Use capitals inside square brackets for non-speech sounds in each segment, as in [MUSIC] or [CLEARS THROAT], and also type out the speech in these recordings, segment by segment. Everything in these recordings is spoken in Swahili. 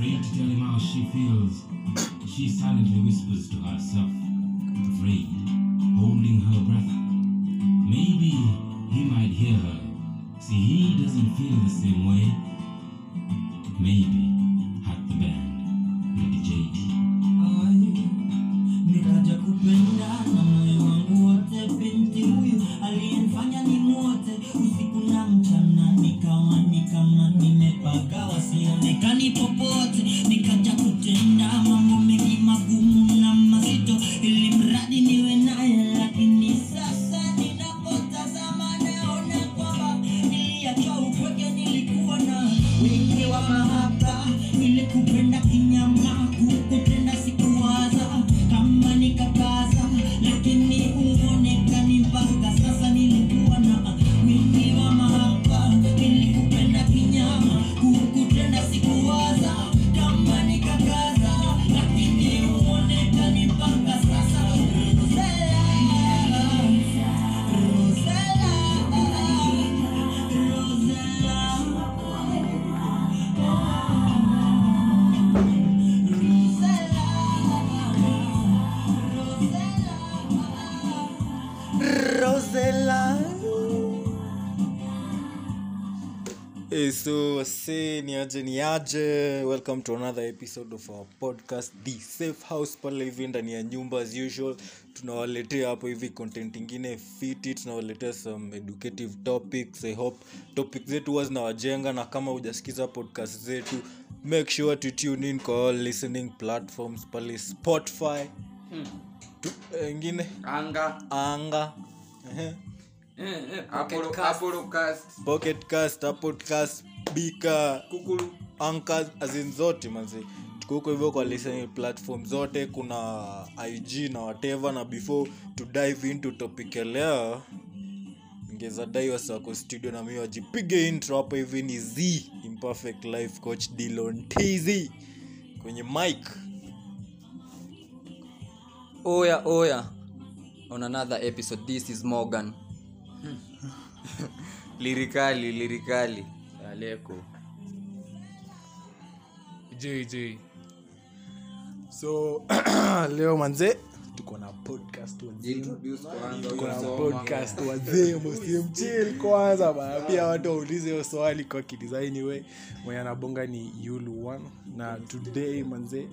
Afraid to tell him how she feels, she silently whispers to herself, afraid, holding her breath. Maybe he might hear her. See, he doesn't feel the same way. Maybe usiku na mchana nikawa ni kama nimepagawa sionekani popote aje welcome to another episode of our podcast the safe house. Pale hivi ndani ya nyumba as usual tunawaletea hapo hivi content ingine fiti tunawaletea some educative topics. I hope topic zetu huwa zinawajenga na kama hujasikiza podcast zetu make sure to tune in kwa all listening platforms. Pale spotify tu, eh, ingine? Anga anga ehe. Bika kukulu anchors azin zote manzi tuko huko hivyo kwa listening platform zote kuna ig na whatever na before to dive into topic leo ngeza dai wasako studio na mi wajipige intro hapo hivi ni z imperfect life coach dilon tz kwenye mik oya oya. On another episode this is morgan [LAUGHS] lirikali lirikali. Aleko. Jj so [CLEARS THROAT] leo manze tuko na podcast wazima tuko na podcast wazee msimchil kwanza pia watu waulize hiyo swali kwa kidisaini we. Mwenye anabonga ni yulu one. Na today manze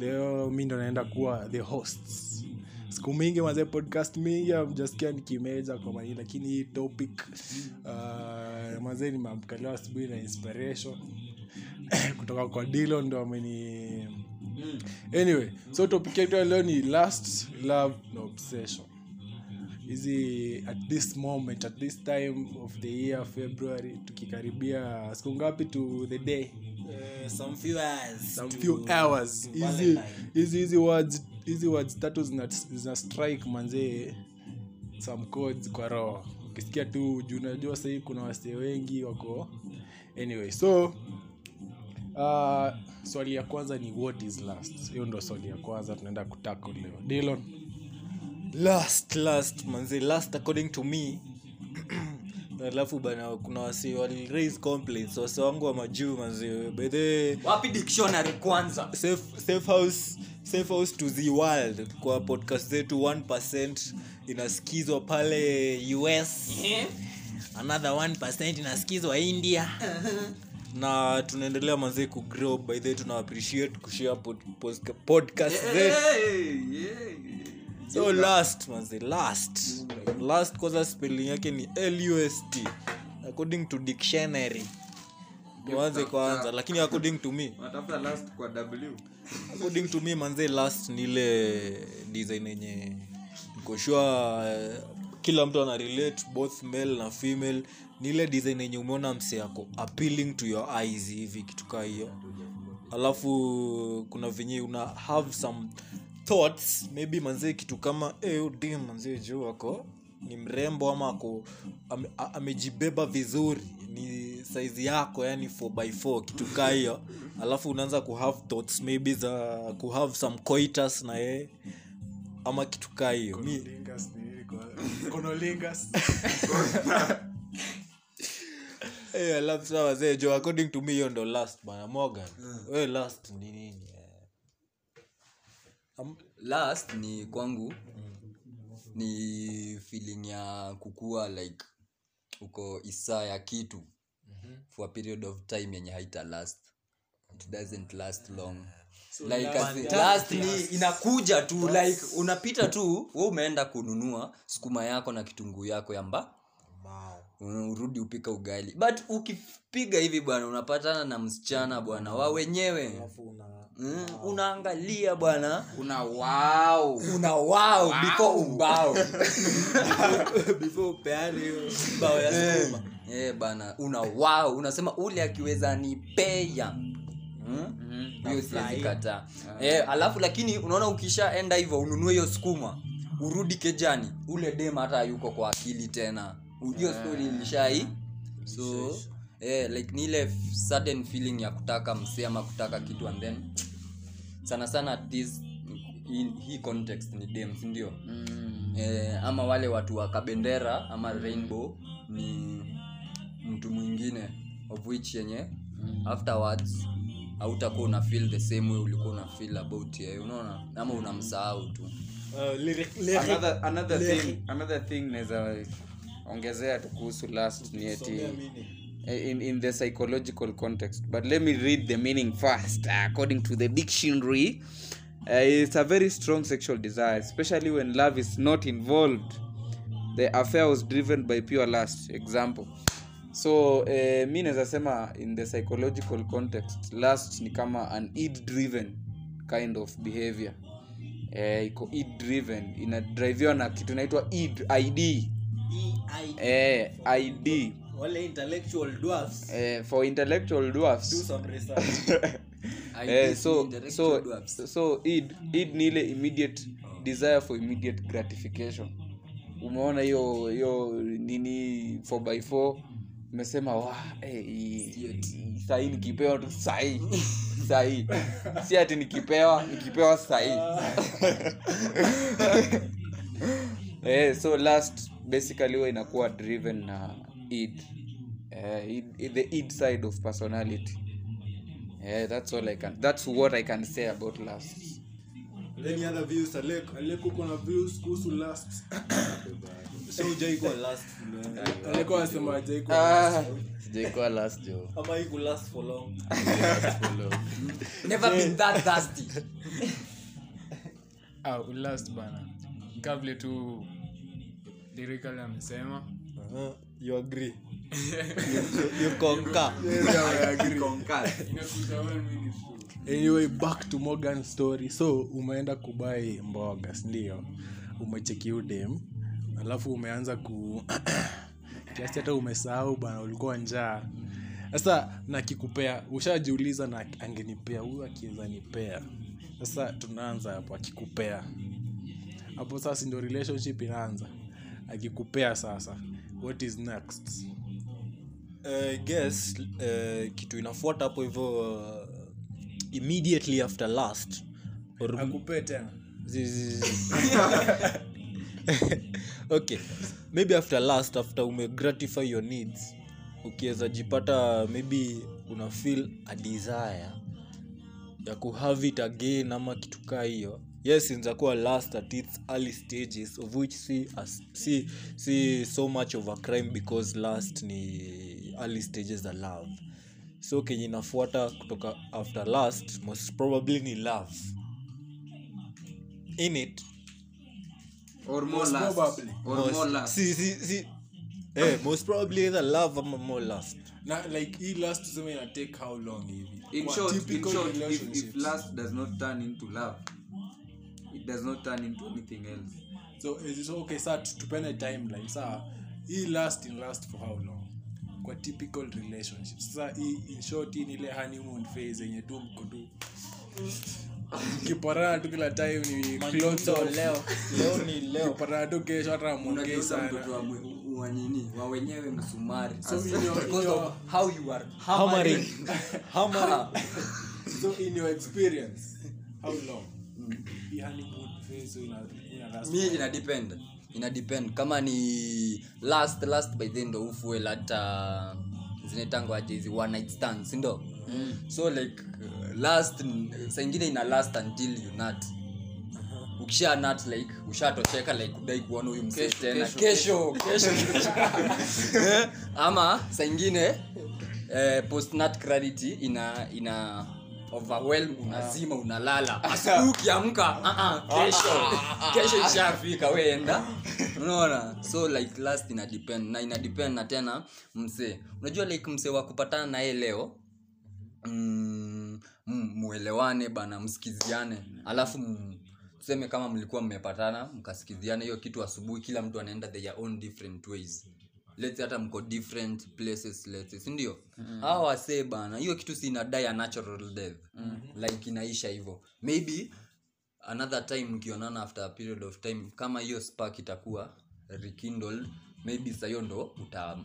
leo mi ndo naenda kuwa the hosts siku mingi mazee podcast mingi amjaskia nikimeja kwa mani lakini hii topic uh, mazee nimeamkalewa asubuhi na inspiration. [LAUGHS] Kutoka kwa dilo ndo ameni anyway so topic yetu ya leo ni last love na obsession. Hizi at this moment at this time of the year february tukikaribia siku ngapi to the day? Uh, some few hours some to- few hours. hizi hizi words hizi words tatu zina, zina strike manzee some codes kwa roho. Ukisikia tu juu unajua sahii kuna wasee wengi wako anyway. So uh, swali ya kwanza ni what is last? Hiyo ndo swali ya kwanza tunaenda kutako leo. Dilon last last manze last according to me [CLEARS THROAT] alafu bana kuna wasi waliraise complaints. Wasi wangu wa majuu manze bedhe wapi dictionary kwanza? Safe, safe house safe house to the world. Kwa podcast zetu 1 inasikizwa pale us another 1 inasikizwa india. [LAUGHS] Na tunaendelea mazee kugrow by the way tuna appreciate kushare pod, pod, podcast zetu so last manze last. Last kwanza spelling yake ni lust according to dictionary. Tuanze kwanza lakini according to me. Natafuta last kwa w. According to me manze last ni ile design yenye nikoshua kila mtu ana relate both male na female. Ni ile design yenye umeona mse yako appealing to your eyes hivi kitu kaa hiyo. Alafu kuna venye una have some thoughts maybe manzee kitu kama hey, dim manzee juu ako ni mrembo ama ako ame, amejibeba vizuri ni saizi yako yani 4by4 kitu kaa hiyo alafu unaanza kuhave thoughts maybe za kuhave some coitus na yeye ama kitu kaa hiyo Eh, alafu saa wazee jo according to me hiyo ndo last bana morgan mm. we last ni nini eh? Last ni kwangu ni feeling ya kukua like uko isaa ya kitu for a period of time yenye haita last it doesn't last long. So like as in, last ni inakuja tu like unapita tu we umeenda kununua sukuma yako na kitunguu yako yamba urudi upika ugali. But ukipiga hivi bwana unapatana na msichana bwana wa wenyewe mm, unaangalia bwana. Una wow. Una wow before umbao [LAUGHS] before upeane hiyo bao ya sukuma. Eh bana una wow. Unasema ule akiweza nipea Hmm? hiyo siwezi kataa. Eh, alafu lakini unaona ukishaenda hivyo ununue hiyo sukuma urudi kejani ule dem hata yuko kwa akili tena. Hiyo story ilishai. So eh, like ni ile sudden feeling ya kutaka msee ama kutaka kitu and then sana sana this in, hii context ni dem ndio? Mm. eh, ama wale watu wa kabendera ama rainbow ni mtu mwingine of which yenye mm. afterwards hautakuwa una feel the same way ulikuwa una feel about yeye unaona? Ama unamsahau tu. Uh, lyric- lyric- another, another thing another thing naweza ongezea tu kuhusu last ni eti in, in the psychological context. But let me read the meaning first according to the dictionary. Uh, it's a very strong sexual desire especially when love is not involved. The affair was driven by pure lust. Example. So uh, mi naweza sema in the psychological context lust ni kama an id driven kind of behavior. Eh, iko id driven inadriviwa na kitu inaitwa id id eh, id wale intellectual dwarfs. Eh, for intellectual do some research. [LAUGHS] Eh, so so dwarfs. so id id ni ile immediate desire for immediate gratification. Umeona hiyo hiyo nini 4 by 4 umesema wa eh, hii- hii sahii nikipewa tu sahii sahii si ati nikipewa nikipewa sahii [LAUGHS] eh, so last basically huwa inakuwa driven na id uh, id, the id side of personality. Yeah, that's all I can. That's what I can say about last. any other views alek aleko kuna views kuhusu [COUGHS] last so ujaikuwa last aleko anasema hajaikuwa Ah, last. Jo ama iku last for long. Never been that thirsty. [LAUGHS] Ah, last bana. Kavle tu lirikali amesema. Uh-huh. You agree? [LAUGHS] You, you conquer. anyway back to morgan story. So umeenda kubai mboga sindio? Umecheki udem alafu umeanza ku [COUGHS] kiasi hata umesahau bana ulikuwa njaa. Sasa nakikupea ushajiuliza na angenipea huyu akiweza nipea. Sasa tunaanza hapo akikupea. Hapo sasa ndio relationship inaanza. Akikupea sasa what is next? Uh, guess uh, kitu inafuata hapo hivyo uh, immediately after last. Or akupee tena. [LAUGHS] Okay. Maybe after last after ume gratify your needs ukiweza jipata maybe una feel a desire ya kuhave it again ama kitu kaa hiyo yes inzakuwa last at its early stages of which si, as, si, si so much of a crime because last ni early stages za love so kenye inafuata kutoka after last most probably ni love in it or more Most last. probably. Or most, more last. si, si, si, eh, most probably either love ama more last na like hii last tuseme ina take how long hivi In short, in short, if, if last does not turn into love, does not turn into anything else. so is it okay saa tu- tupene timeline saa hii last in last for how long? Kwa typical relationship sasa hii in short hii ni ile honeymoon phase yenye tu mko tu. Kiparana tu kila time ni clothes off. leo ni leo. Kiparana tu kesho hata mwongei unageuza sana. mtoto wa mwe- wa nini? Wa wenyewe msumari So in your- in your- of how you are hammering. hammering. [LAUGHS] So in your experience how long? Hii honeymoon mi ina depend. Ina depend. Kama ni last last by then ndo ufue lata zinaitangwa aje hizi one night stands si mm. so like last saa ingine ina last until you nut. Ukisha nut like ushatosheka like udai kuona huyu msee Kesho, tena. kesho, kesho. Kesho [LAUGHS] [LAUGHS] Eh, ama saa ingine eh, post nut clarity ina ina overwhelm unazima unalala. [LAUGHS] Asubuhi ukiamka uh-uh, kesho. Kesho ishafika weenda [LAUGHS] unaona? So like last ina depend na ina depend na tena msee. Unajua like msee wa kupatana naye leo mm, muelewane bana msikiziane. Alafu m- tuseme kama mlikuwa mmepatana mkasikiziana hiyo kitu asubuhi kila mtu anaenda their own different ways let's hata mko different places let's say, mm-hmm. mm. hawa wasee bana hiyo kitu si inadai a natural death mm-hmm. like inaisha hivyo maybe another time mkionana after a period of time kama hiyo spark itakuwa rekindled maybe sahiyo ndo uta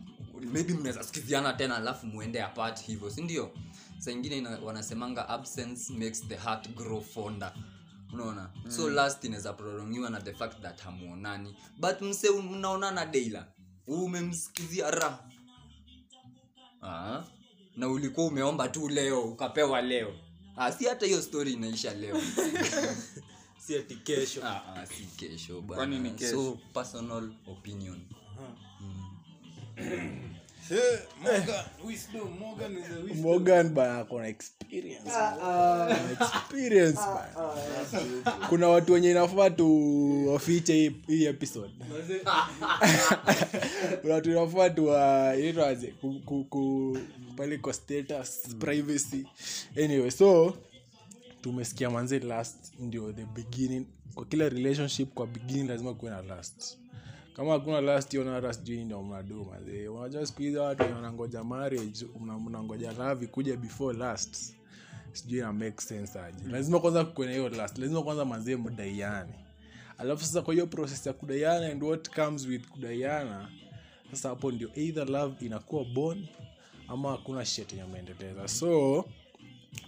maybe mnaweza sikiziana tena alafu muende apart hivyo si ndio saa ingine wanasemanga absence makes the heart grow fonder unaona mm. so last inaweza prolongiwa na the fact that hamuonani but mse mnaonana daila umemsikizia ra ah, na ulikuwa umeomba tu leo ukapewa leo. Aa, si hata hiyo story inaisha leo. [LAUGHS] Si ati kesho. Ah, ah, si kesho bana. Kesho? so personal opinion morgan bana akona experience Ana experience bana kuna watu wenye inafaa tu wafiche hii- hii episode. [LAUGHS] Kuna watu inafaa tu wa- inaitwaje? Ku- ku- ku- pale kwa status privacy. Anyway so tumesikia manzi last ndio the beginning. Kwa kila relationship kwa beginning lazima kuwe na last kama hakuna last hiyo nara sijui ndo mnadu mazee unajua siku hizi watu wenye wanangoja marriage mnangoja lavi kuja before last. Sijui na make sense aje. Lazima kwanza kuwe hiyo last. Lazima kwanza mazee mdaiane alafu sasa kwa hiyo process ya kudaiana and what comes with kudaiana sasa hapo ndio either love inakuwa born ama hakuna shet yenye ameendeleza so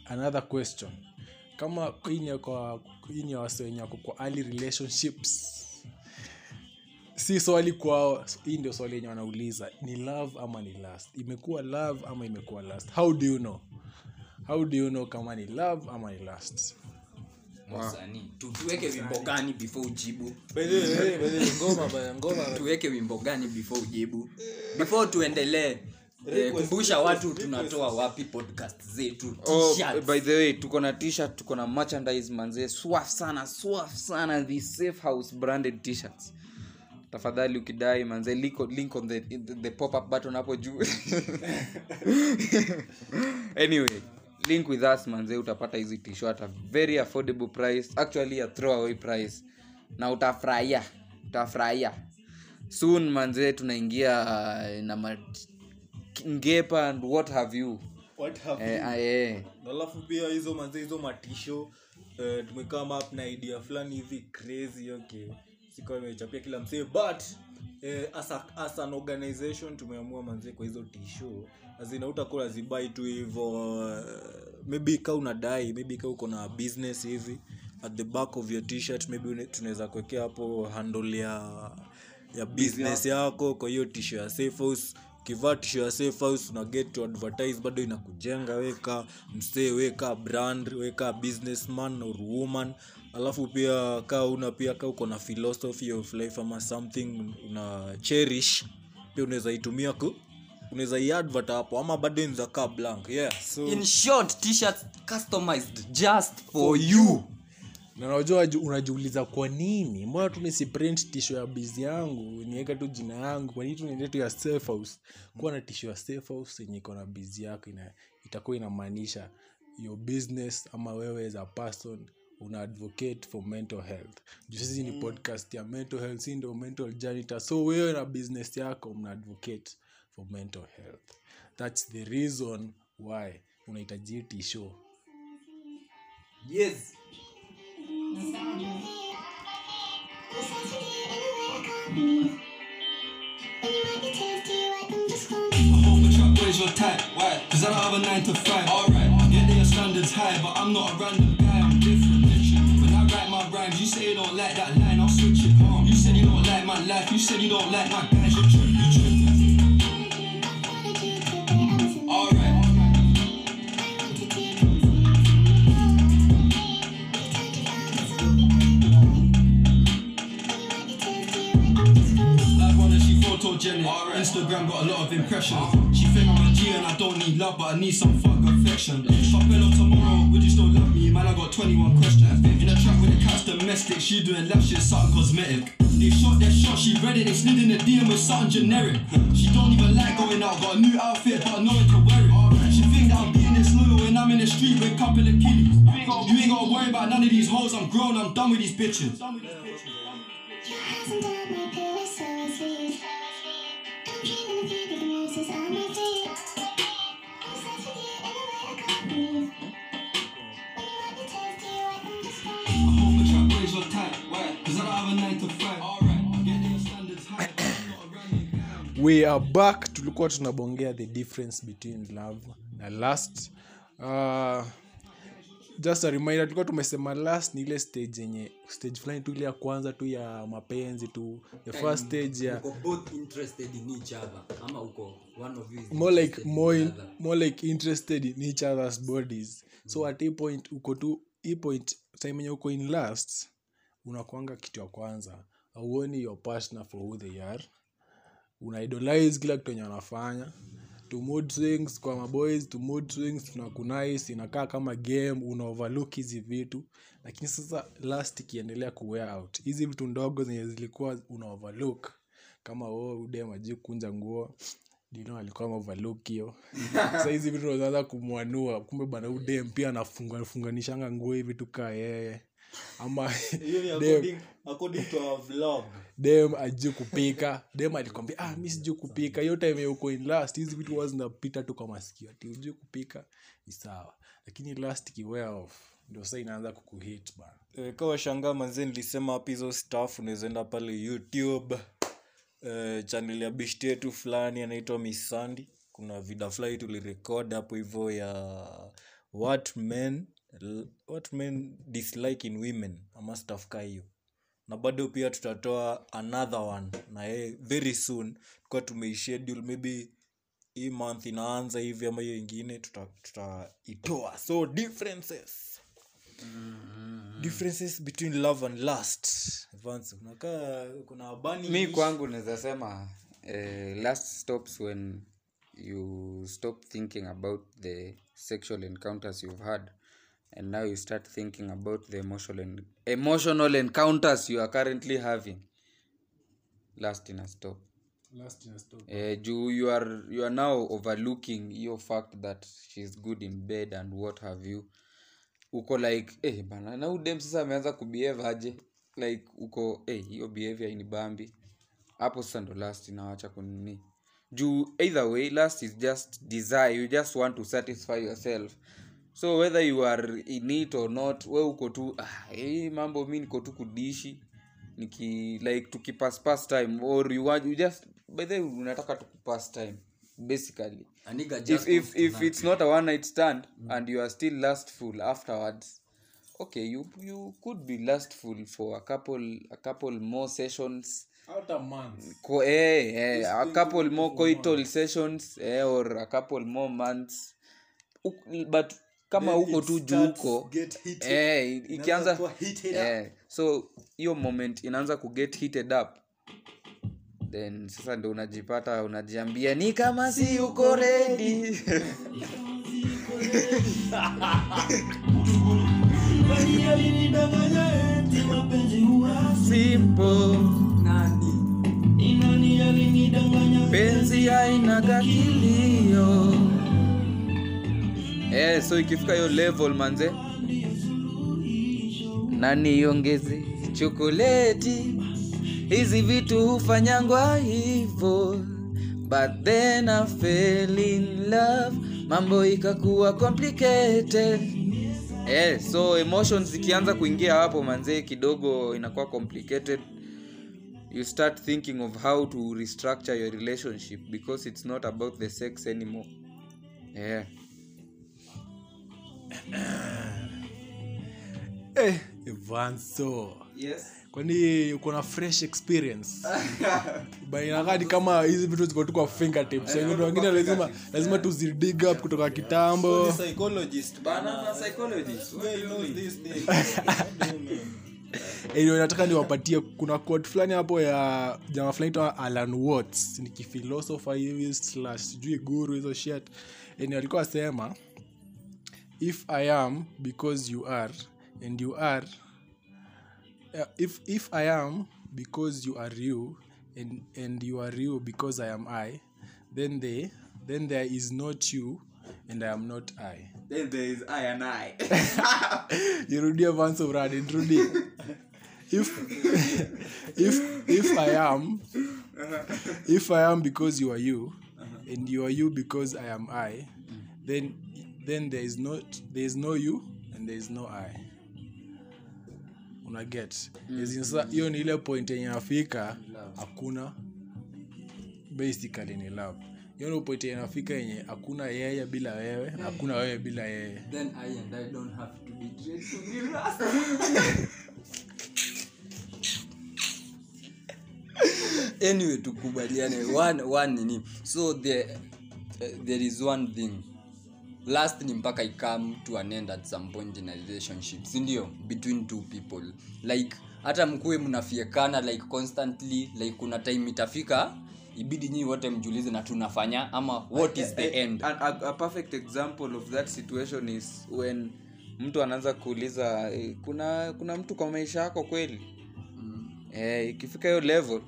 another question. Kama hii ni ya wase wenye wako kwa early relationships si swali kwao hii ndio swali yenye wanauliza ni love ama ni last imekuwa love ama imekuwa last how do you know? How do you know kama ni love ama ni last tuweke wimbo gani before ujibu? By the way, by the way, ngoma bana ngoma tuweke wimbo gani before ujibu? Before tuendelee eh, kumbusha watu tunatoa wapi podcast zetu Oh, t-shirts. by the way tuko na t-shirt tuko na merchandise manzee swaf sana swaf sana the safe house branded t-shirts tafadhali ukidai manze link, on- link on the, the, the pop up button hapo juu. [LAUGHS] Anyway link with us manze utapata hizi tisho at a very affordable price actually a throwaway price. Na utafurahia utafurahia. Soon manze tunaingia uh, na ma- ngepa and what have you. What have eh, ah, eh. Na alafu pia hizo manze hizo matisho eh, tumekama up na idea fulani hivi crazy okay sikuwa imechapia kila msee but eh, as, a, as an organization tumeamua manzie kwa hizo tishu azina utakula zibai tu hivo uh, maybe ka unadai maybe ka uko na business hivi at the back of your t-shirt maybe tunaweza kuwekea hapo handle ya ya business yako kwa hiyo tisho ya safe house. Ukivaa tisho ya safe house una get to advertise bado inakujenga weka msee weka brand weka businessman or woman alafu pia kaa una pia kaa uko na philosophy of life ama something una cherish pia unaweza itumia ku unaweza iadvert hapo ama bado inza kaa blank yeah so in short t-shirts customized just for you. na unajua unajiuliza kwa nini? Mbona tu nisiprint tisho ya bizi yangu niweka tu jina yangu kwa nini tu niende tu ya safe house? Kuwa na tisho ya safe house yenye iko na bizi yako ina, itakuwa inamaanisha your business ama wewe as a person una advocate for mental health juu sisi ni podcast ya mental health si ndio mental janitor so wewe na business yako mna advocate for mental health thats the reason why unahitaji hii tisho yes Where's your type? Why? Cause I don't have a 9 to 5. Alright. Yeah, their standards high, but I'm not a random you don't like that line, I'll switch it on. You said you don't like my life, you said you don't like my guys, you trip, you trip. Alright. Right. Instagram got a lot of impressions. She think I'm a G and I don't need love, but I need some fuck affection. If I fell off tomorrow, would you love me? Man, I got 21 questions domestic, she doing lap shit, something cosmetic. They shot their shot, she read it, they slid in the DM with something generic. She don't even like going out, got a new outfit, but I know it to wear it. She think that I'm being this loyal when I'm in the street with a couple of kiddies. You ain't gotta- You ain't gotta worry about none of these hoes, I'm grown, I'm done with these bitches. Your hasn't done my pillow so sweet. I'm dreaming of you, but the nurses on [COUGHS] we are back. Tulikuwa tunabongea the difference between love na last uh, just a reminder tulikuwa tumesema last ni ile stage yenye stage fulani tu ile ya kwanza tu ya mapenzi tu the first stage ya uko both interested in each other ama uko one of you is more like interested in more, in, more like interested in each other's bodies. So at hii point uko tu hii point time yenye uko in last unakwanga kitu ya kwanza. Auoni your partner for who they are. Una idolize kila kitu enye wanafanya. To mood swings kwa maboys to mood swings tunakunais inakaa kama game una overlook hizi vitu. Lakini sasa last ikiendelea kuwear out. Hizi vitu ndogo zenye zilikuwa una overlook kama oh, udem ajui kunja nguo. Dino alikuwa overlook hiyo? [LAUGHS] Sa hizi vitu unaanza kumwanua. Kumbe bana udem pia anafunganishanga nguo hivi tukaa yeye ama [LAUGHS] dem aju ajui kupika. Dem alikwambia ah, mi sijui kupika. Hiyo time uko in last hizi vitu huwa zinapita tu kwa masikio ti ujui kupika ni sawa. Lakini last kiwelf off ndio saa inaanza kukuhit bana e, kawa shangaa manzie nilisema hapa hizo staff unawezaenda pale youtube e, chanel ya bishti yetu fulani anaitwa misandi kuna vida fulani tulirekod hapo hivyo ya what men what men dislike in women amastafka hiyo na bado pia tutatoa another one na yeye very soon tukuwa tumeishedule maybe hii month inaanza hivi ama hiyo ingine tutaitoa. Tuta so differences. Differences between love and last Vance, unakaa kuna bani mi kwangu naweza sema eh, last stops when you stop thinking about the sexual encounters you've had and now you start thinking about the emotional, en- emotional encounters you are currently having. Last in a stop. Last eh, uh, you you are, you are now overlooking your fact that she's good in bed and what have you. Uko like eh, bana na udem sasa ameanza kubehave aje? Like uko eh, hiyo behavior inibambi hapo sasa ndo last inawacha kunini. Juu either way last is just desire. You just want to satisfy yourself so whether you are in it or not we uko tu ah, hey, mambo mi niko tu kudishi niki like tukipass pass time or you want you just by the way unataka tu kupass time basically. A if if if it's not a one night stand mm. and you are still lustful afterwards okay you you could be lustful for a couple a couple more sessions. Ko, eh, eh, a couple more coital sessions eh, or a couple more months. But kama huko tu juu huko eh, ikianza eh, so hiyo moment inaanza kuget heated up. Then sasa ndo unajipata unajiambia ni kama si uko redi [LAUGHS] penzi hainaga kilio eh, so ikifika hiyo level manze. Nani iongeze chokoleti hizi vitu hufanyangwa hivo but then I fell in love. Mambo ikakuwa complicated. Eh, so emotions zikianza kuingia hapo manzee kidogo inakuwa complicated. You start thinking of how to restructure your relationship because it's not about the sex anymore. Yeah eh, Evanso. yes. Kwani uko na fresh experience? [LAUGHS] Bainakadi kama hizi vitu ziko tu kwa fingertips. Wengine wengine lazima lazima tuzidig up kutoka kitambo. Psychologist Banana psychologist. Well knows this thing. [LAUGHS] anyway, nataka niwapatie kuna quote fulani hapo ya jamaa fulani toa alan watts. Ni kifilosofa hivi slash sijui guru hizo shit. Yani alikuwa asema if i am because you are and you are uh, if, if i am because you are you and, and you are you because i am i then they then there is not you and i am not i. Then there is I and I. [LAUGHS] nirudie vanso brad nirudie. If [LAUGHS] if if i am if i am because you are you and you are you because i am i then then there is not there is no you and there is no i. Una get? Hiyo ni ile point yenye afika hakuna basically ni love. Hiyo ni point yenye afika yenye hakuna yeye bila wewe na hakuna wewe bila yeye. Then i and i don't have to be rasta anyway tukubaliane. One, one nini so the, uh, there is one thing last ni mpaka ikam to an end at some point in a relationship sindio between two people. Like hata mkuwe mnafiekana like constantly like kuna time itafika ibidi nyii wote mjulize na tunafanya ama what is the end? A, a, a perfect example of that situation is when mtu anaanza kuuliza eh, kuna kuna mtu kwa maisha yako kweli? Eh, ikifika hiyo level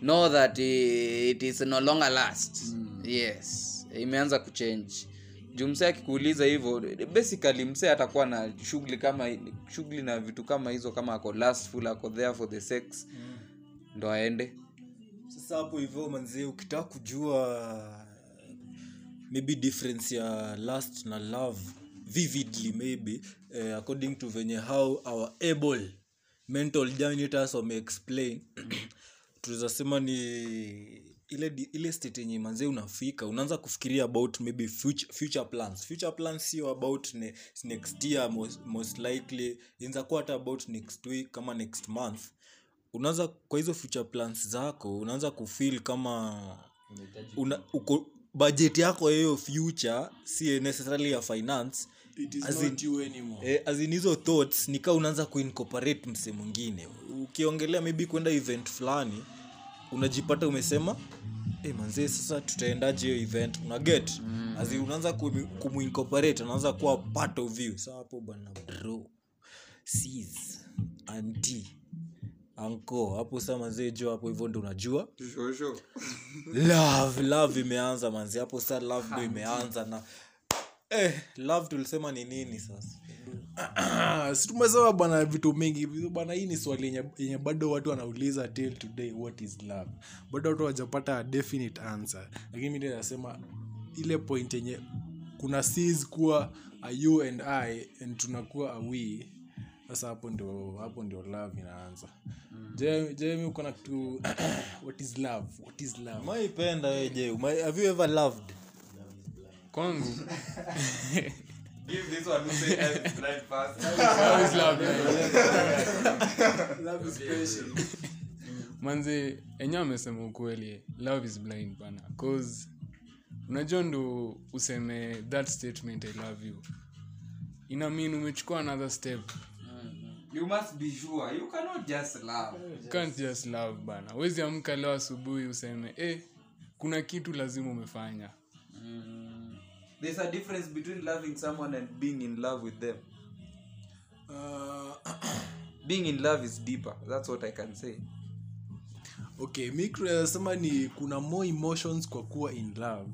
know that eh, it is no longer last. Mm. yes imeanza kuchange juu msee akikuuliza hivyo basically msee atakuwa na shughuli kama shughuli na vitu kama hizo kama ako lastful ako there for the sex mm. ndo aende sasa hapo hivyo manzie ukitaka kujua maybe difference ya last na love vividly maybe eh, according to venye how our able mental janitors wameexplain [CLEARS THROAT] tunaweza sema ni ile ile state yenye manzee unafika unaanza kufikiria about maybe future, future plans. Future plans sio about ne, next year most, most likely inaweza kuwa hata about next week kama next month. Unaanza kwa hizo future plans zako unaanza kufeel kama una, uko budget yako yayo hiyo future si necessarily ya finance. Eh, as in hizo thoughts nikaa unaanza kuincorporate mse mwingine. Ukiongelea maybe kwenda event fulani unajipata umesema hey, manzee sasa tutaendaje hiyo event? Una get? Mm. azi unaanza kumu- kumuincorporate unaanza kuwa part of you. Sa hapo bana bro. Sis anti anko hapo sa manzee jua hapo hivyo ndo unajua. Love love imeanza manzi hapo sa love ndo imeanza na eh, love tulisema ni nini sasa [CLEARS THROAT] si tumesema bwana vitu mingi bwana hii ni swali yenye, bado watu wanauliza till today what is love? Bado watu wajapata definite answer. Lakini mi nasema ile point yenye kuna sis kuwa a you and i and tunakuwa a we. Sasa hapo ndio hapo ndio love inaanza. Je- jemi uko na kitu [CLEARS THROAT] what is love? What is love? Maipenda weje Umai- have you ever loved? Kwangu [LAUGHS] Give this one [LAUGHS] to blind is Love. Is love, yeah. manze enyewe amesema ukweli love is blind bana. Cause unajua ndo useme that statement i love you. Ina mean umechukua another step. You must be sure. You cannot just love. you can't just love bana. Wezi amka leo asubuhi useme eh, kuna kitu lazima umefanya There's a difference between loving someone and being in love with them. uh, Being in love is deeper. That's what I can say. okay mi kunasema ni kuna more emotions kwa kuwa in love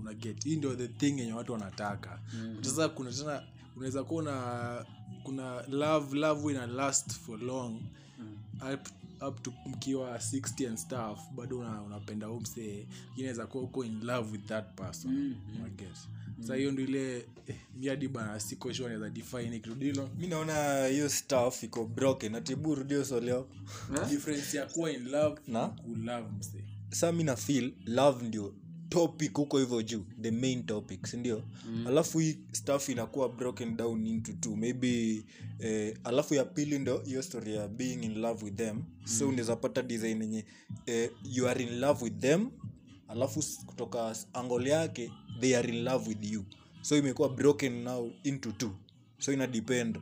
una get hii ndio the thing yenye watu wanataka mm. sasa kuna tena unaweza kuwa na kuna love love ina last for long mm. up, up to mkiwa 60 and stuff bado una, unapenda umsee inaweza kuwa uko in love with that person mm. una get sa hiyo ndo ile eh, miadi bana siko sure naweza define kirudilo mi naona hiyo staff iko broken. Atibu rudio soleo difference ya kuwa in love Na? kulove mse sa mi na feel love ndio topic huko hivyo juu the main topic sindio mm. alafu hii staff inakuwa broken down into two. Maybe eh, alafu ya pili ndo hiyo story ya being in love with them. Mm. so unaweza pata design yenye eh, you are in love with them alafu kutoka angole angle yake they are in love with you. So imekuwa broken now into two. So ina depend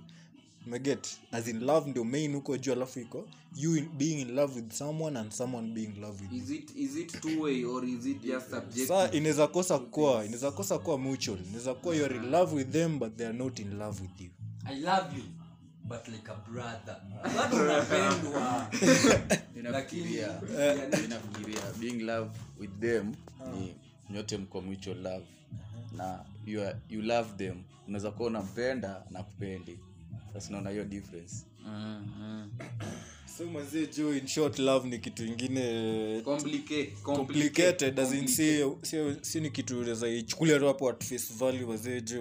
umeget as in love ndio main huko juu alafu iko you in, being in love with someone and someone being in love with you. Is it is it two way or is it just subjective? sa inaweza kosa kuwa inaweza kosa kuwa mutual inaweza kuwa you're in love with them but they are not in love with you. I love you but like a brother. Bado unapendwa [LAUGHS] Ninafikiria- ninafikiria being love with them ni nyote mko mutual love. Na you, are, you love them. Unaweza kuwa unampenda na kupendi sasa unaona hiyo difference. So mazee juu in short love ni kitu ingine complicate complicated as in si, si, si ni kitu unaweza ichukulia tu hapo at face value wazee juu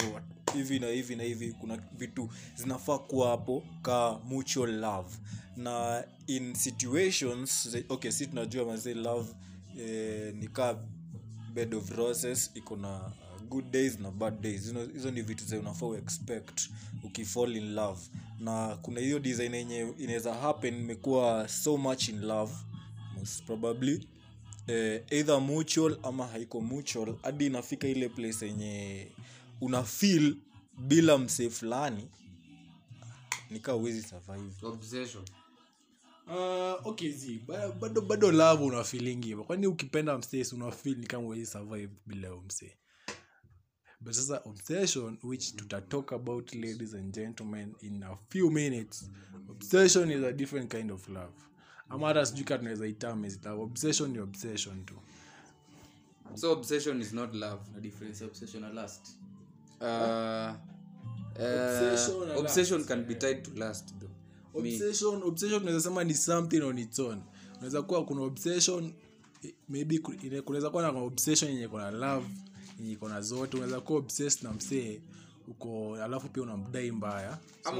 hivi na hivi na hivi kuna vitu zinafaa kuwa hapo ka mutual love. Na in situations okay si tunajua mazee love eh, ni ka bed of roses iko na good days na bad days. Hizo, hizo ni vitu za unafaa uexpect ukifall in love. Na kuna hiyo design yenye inaweza happen imekuwa so much in love most probably eh, either mutual ama haiko mutual hadi inafika ile place yenye una feel bila msee fulani nikaa uwezi survive. Obsession. Uh, okay zi ba- bado bado love una feeling hivyo kwani ukipenda msee una feel ni kama uwezi survive bila huyo msee but sasa obsession which tutatalk about ladies and gentlemen in a few minutes obsession is a different kind of love. Ama hata sijui ka tunaweza itamezita obsession ni obsession tu. So obsession is not love. Na difference obsession na lust? Uh, uh, Obsession and obsession can be tied to lust though. Me- obsession obsession unaweza sema ni something on its own. Unaweza kuwa kuna obsession eh, maybe ku- kunaweza kuwa na obsession yenye kuna love. yenye iko na zote unaweza kuwa obsessed na msee uko alafu pia unamdai mbaya. Ama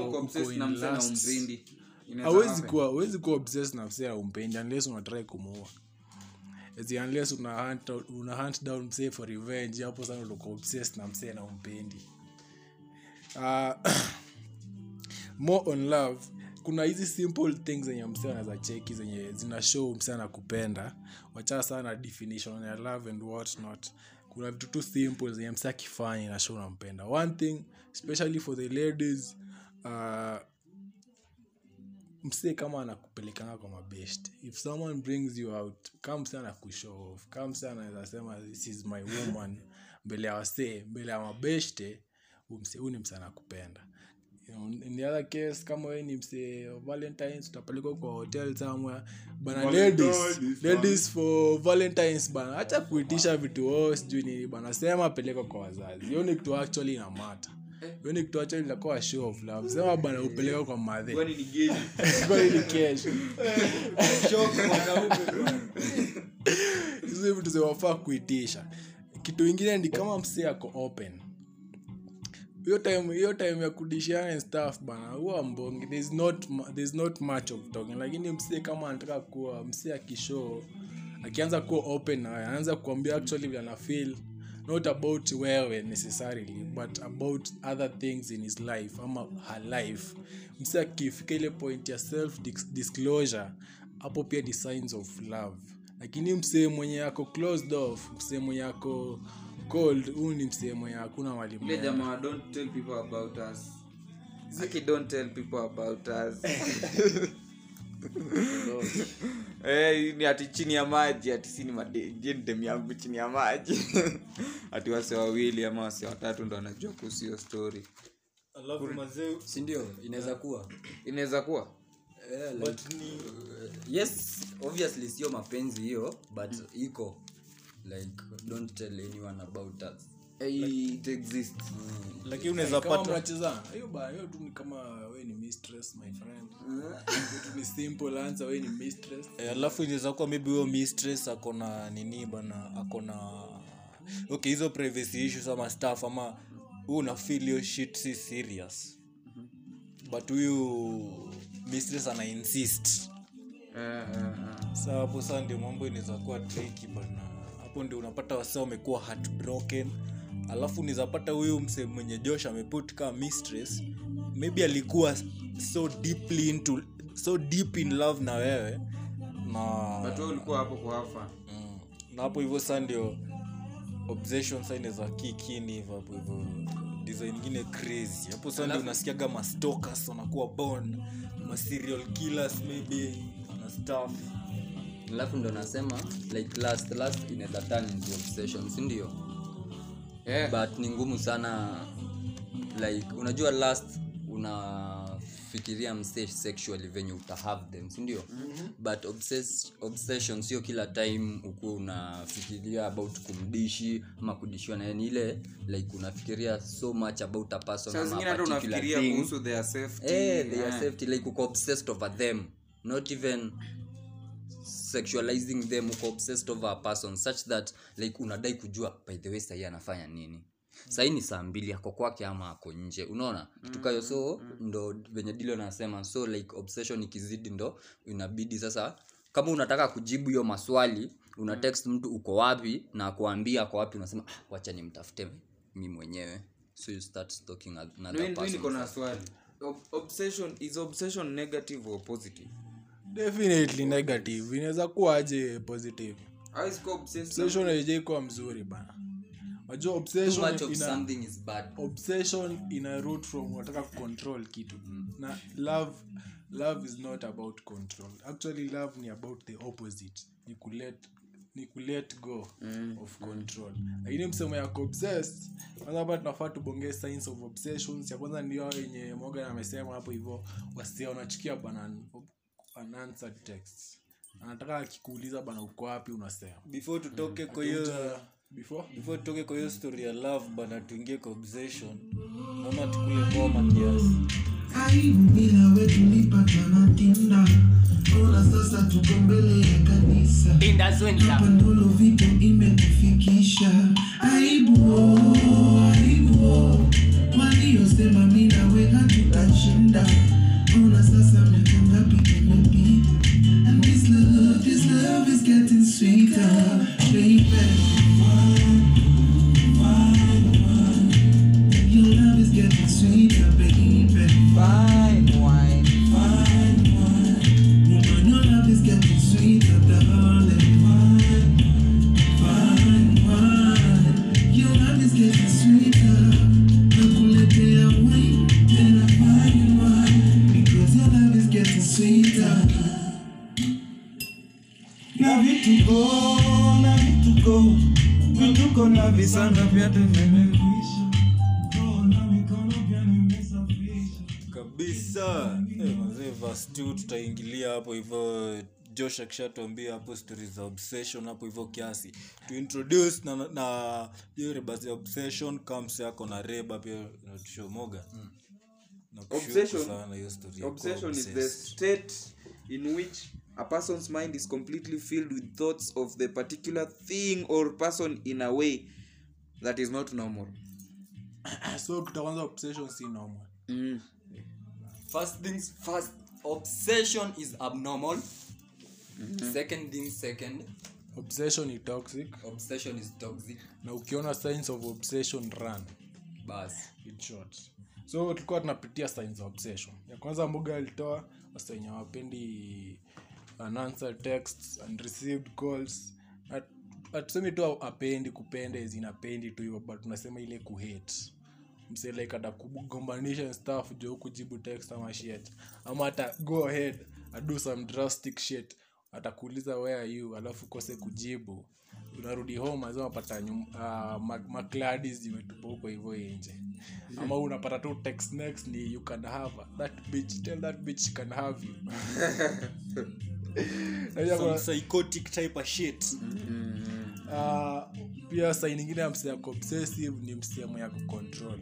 So, hawezi kuwa hawezi kuwa obsessed na msee umpendi unless unatrai kumuua. Unless una hunt, una hunt down msee for revenge hapo sana uliko obsessed na msee na umpendi. Uh, [COUGHS] more on love. Kuna hizi simple things zenye msee anaweza cheki zenye zina show msee anakupenda. Wacha sana definition ya love and what not kuna vitu tu simple zenye msi akifanya ina show unampenda. One thing especially for the ladies uh, msee kama anakupelekana kwa mabest. If someone brings you out kama msee anakushow off msee anaweza sema this is my woman. [LAUGHS] Mbele ya wasee mbele ya mabeshte huyu ni msee anakupenda know, in the other case kama we ni msee wa valentines utapelekwa kwa hotel somewhere. Bana ladies. Ladies for valentines bana. Hacha kuitisha vitu oo sijui nini bana sema pelekwa kwa wazazi. Hiyo ni kitu actually ina mata hiyo ni kitu actually inakuwa show of love. Sema bana upelekwa kwa madhe Kwani ni [LAUGHS] kesho hizo vitu zinafaa kuitisha. Kitu ingine ni kama msee ako open hiyo time hiyo time ya kudishiana and stuff bana huwa mbongi. There's not there's not much of talking. Lakini msee kama anataka kuwa msie akishow akianza kuwa open na anaanza kuambia actually vile ana feel not about wewe necessarily but about other things in his life ama her life. Msee akifika ile point ya self dis- disclosure hapo pia the signs of love. Lakini msee mwenye yako closed off msee mwenye ako cold huu ni msehemo ya hakuna mwalimu Ile jamaa don't tell people about us. Aki don't tell people about us. [LAUGHS] Eh, ni ati chini ya maji ati si ni ni yangu chini ya maji? [LAUGHS] Ati wase wawili ama wase watatu ndo wanajua kuhusu hiyo story. Alafu mazee inaweza kuwa. Inaweza kuwa. Eh, like, yes obviously sio mapenzi hiyo but iko like don't tell anyone about us. Eh, it exists. Lakini unaweza kama pata. hiyo ba hiyo tu ni kama we ni mistress my friend. Hiyo tu ni simple answer we ni mistress. Eh, alafu inaweza kuwa maybe huyo mistress akona nini bana akona okay hizo privacy issues ama staff ama huu una feel hiyo shit si serious. But huyu mistress ana insist. Uh, uh, uh. sa hapo saa ndio mambo inaweza kuwa tricky bana hapo ndio unapata wasa wamekuwa heartbroken. Alafu nizapata huyu mse mwenye josh ameput kaa mistress maybe alikuwa so deeply into so deep in love na wewe na ulikuwa hapo kwa hafa mm, na hapo hivyo saa ndio obsession sa inaweza kikini hivyo hapo hivyo. Design ingine crazy. Hapo sasa ndio unasikiaga mastalkers wanakuwa born ma serial killers maybe na stuff alafu ndo nasema like last last inaweza turn into obsession si ndio yeah. but ni ngumu sana like unajua last unafikiria mse sexually venye uta have them sindio mm-hmm. but obsess, obsession sio kila time ukuwa unafikiria about kumdishi ama kudishiwa na ni ile like unafikiria so much about a person ama their safety Eh, their eh. safety like uko obsessed over them not even sexualizing them uko obsessed over a person such that like unadai kujua by the way sahii anafanya nini. Sahii ni saa mbili ako kwake ama ako nje. Unaona? Kitu kayo so ndo venye dilo nasema so like obsession ikizidi ndo inabidi sasa kama unataka kujibu hiyo maswali una text mtu uko wapi na kuambia ako wapi unasema ah, wacha nimtafute mi mwenyewe. So you start stalking another Mi- mi person ni, na swali. Ob- obsession is obsession negative or positive definitely negative. Inaweza kuwa aje positive. Obsession. Haijaikuwa mzuri bana. Najua obsession ina, something is bad. obsession ina root from unataka kucontrol kitu. Na love love is not about control. Actually love ni about the opposite. Ni kulet ni kulet go of control. Lakini msemo ya kuobsessed kwanza hapa tunafaa tubongee signs of obsessions. Ya kwanza ndio yenye mogan amesema hapo hivyo wasia wanachukia bana unanswered text anataka akikuuliza bana uko wapi unasema. Before tutoke kwa hiyo before? Before tutoke kwa hiyo story ya love bana tuingie kwa obsession. Naona tukule ngoma kiasi aibu bila wetu tinda. Ona sasa tuko mbele ya kanisa. Vipo imetufikisha aibu oh, aibu oh. waliosema mi nawe hatutashinda sweeter baby 2 tutaingilia hapo hivyo josh akishatuambia hapo stori za obsession hapo hivyo kiasi. Tuintroduce na, na hiyo reba za obsession kams yako na reba pia natushomoga Obsession- kuwa obsession is the state in which a person's mind is completely filled with thoughts of the particular thing or person in a way that is not normal. [CLEARS THROAT] So kutaanza obsession si normal. First things first obsession is abnormal. Mm-hmm. second thing second. Obsession is toxic. Obsession is toxic. Na ukiona signs of obsession run. Bas. In short. So tulikuwa tunapitia signs of obsession. Ya kwanza mboga alitoa wasenya wapendi unanswered texts and received calls. At- hatusemi tu apendi kupenda zinapendi tu hivyo but tunasema ile kuhate mse like atakugombanisha staff kujibu text ama shit. Ama ata go ahead ado some drastic shit. Atakuuliza where are you? Alafu kose kujibu. Unarudi home azima pata uh, makladi zimetupa huko hivyo inje ama unapata tu text next ni you can have her. that bitch tell that bitch she can have you. [LAUGHS] Some kuna- psychotic type of shit. Ah, pia sai ningine ya obsessive ni msehemu ya kucontrol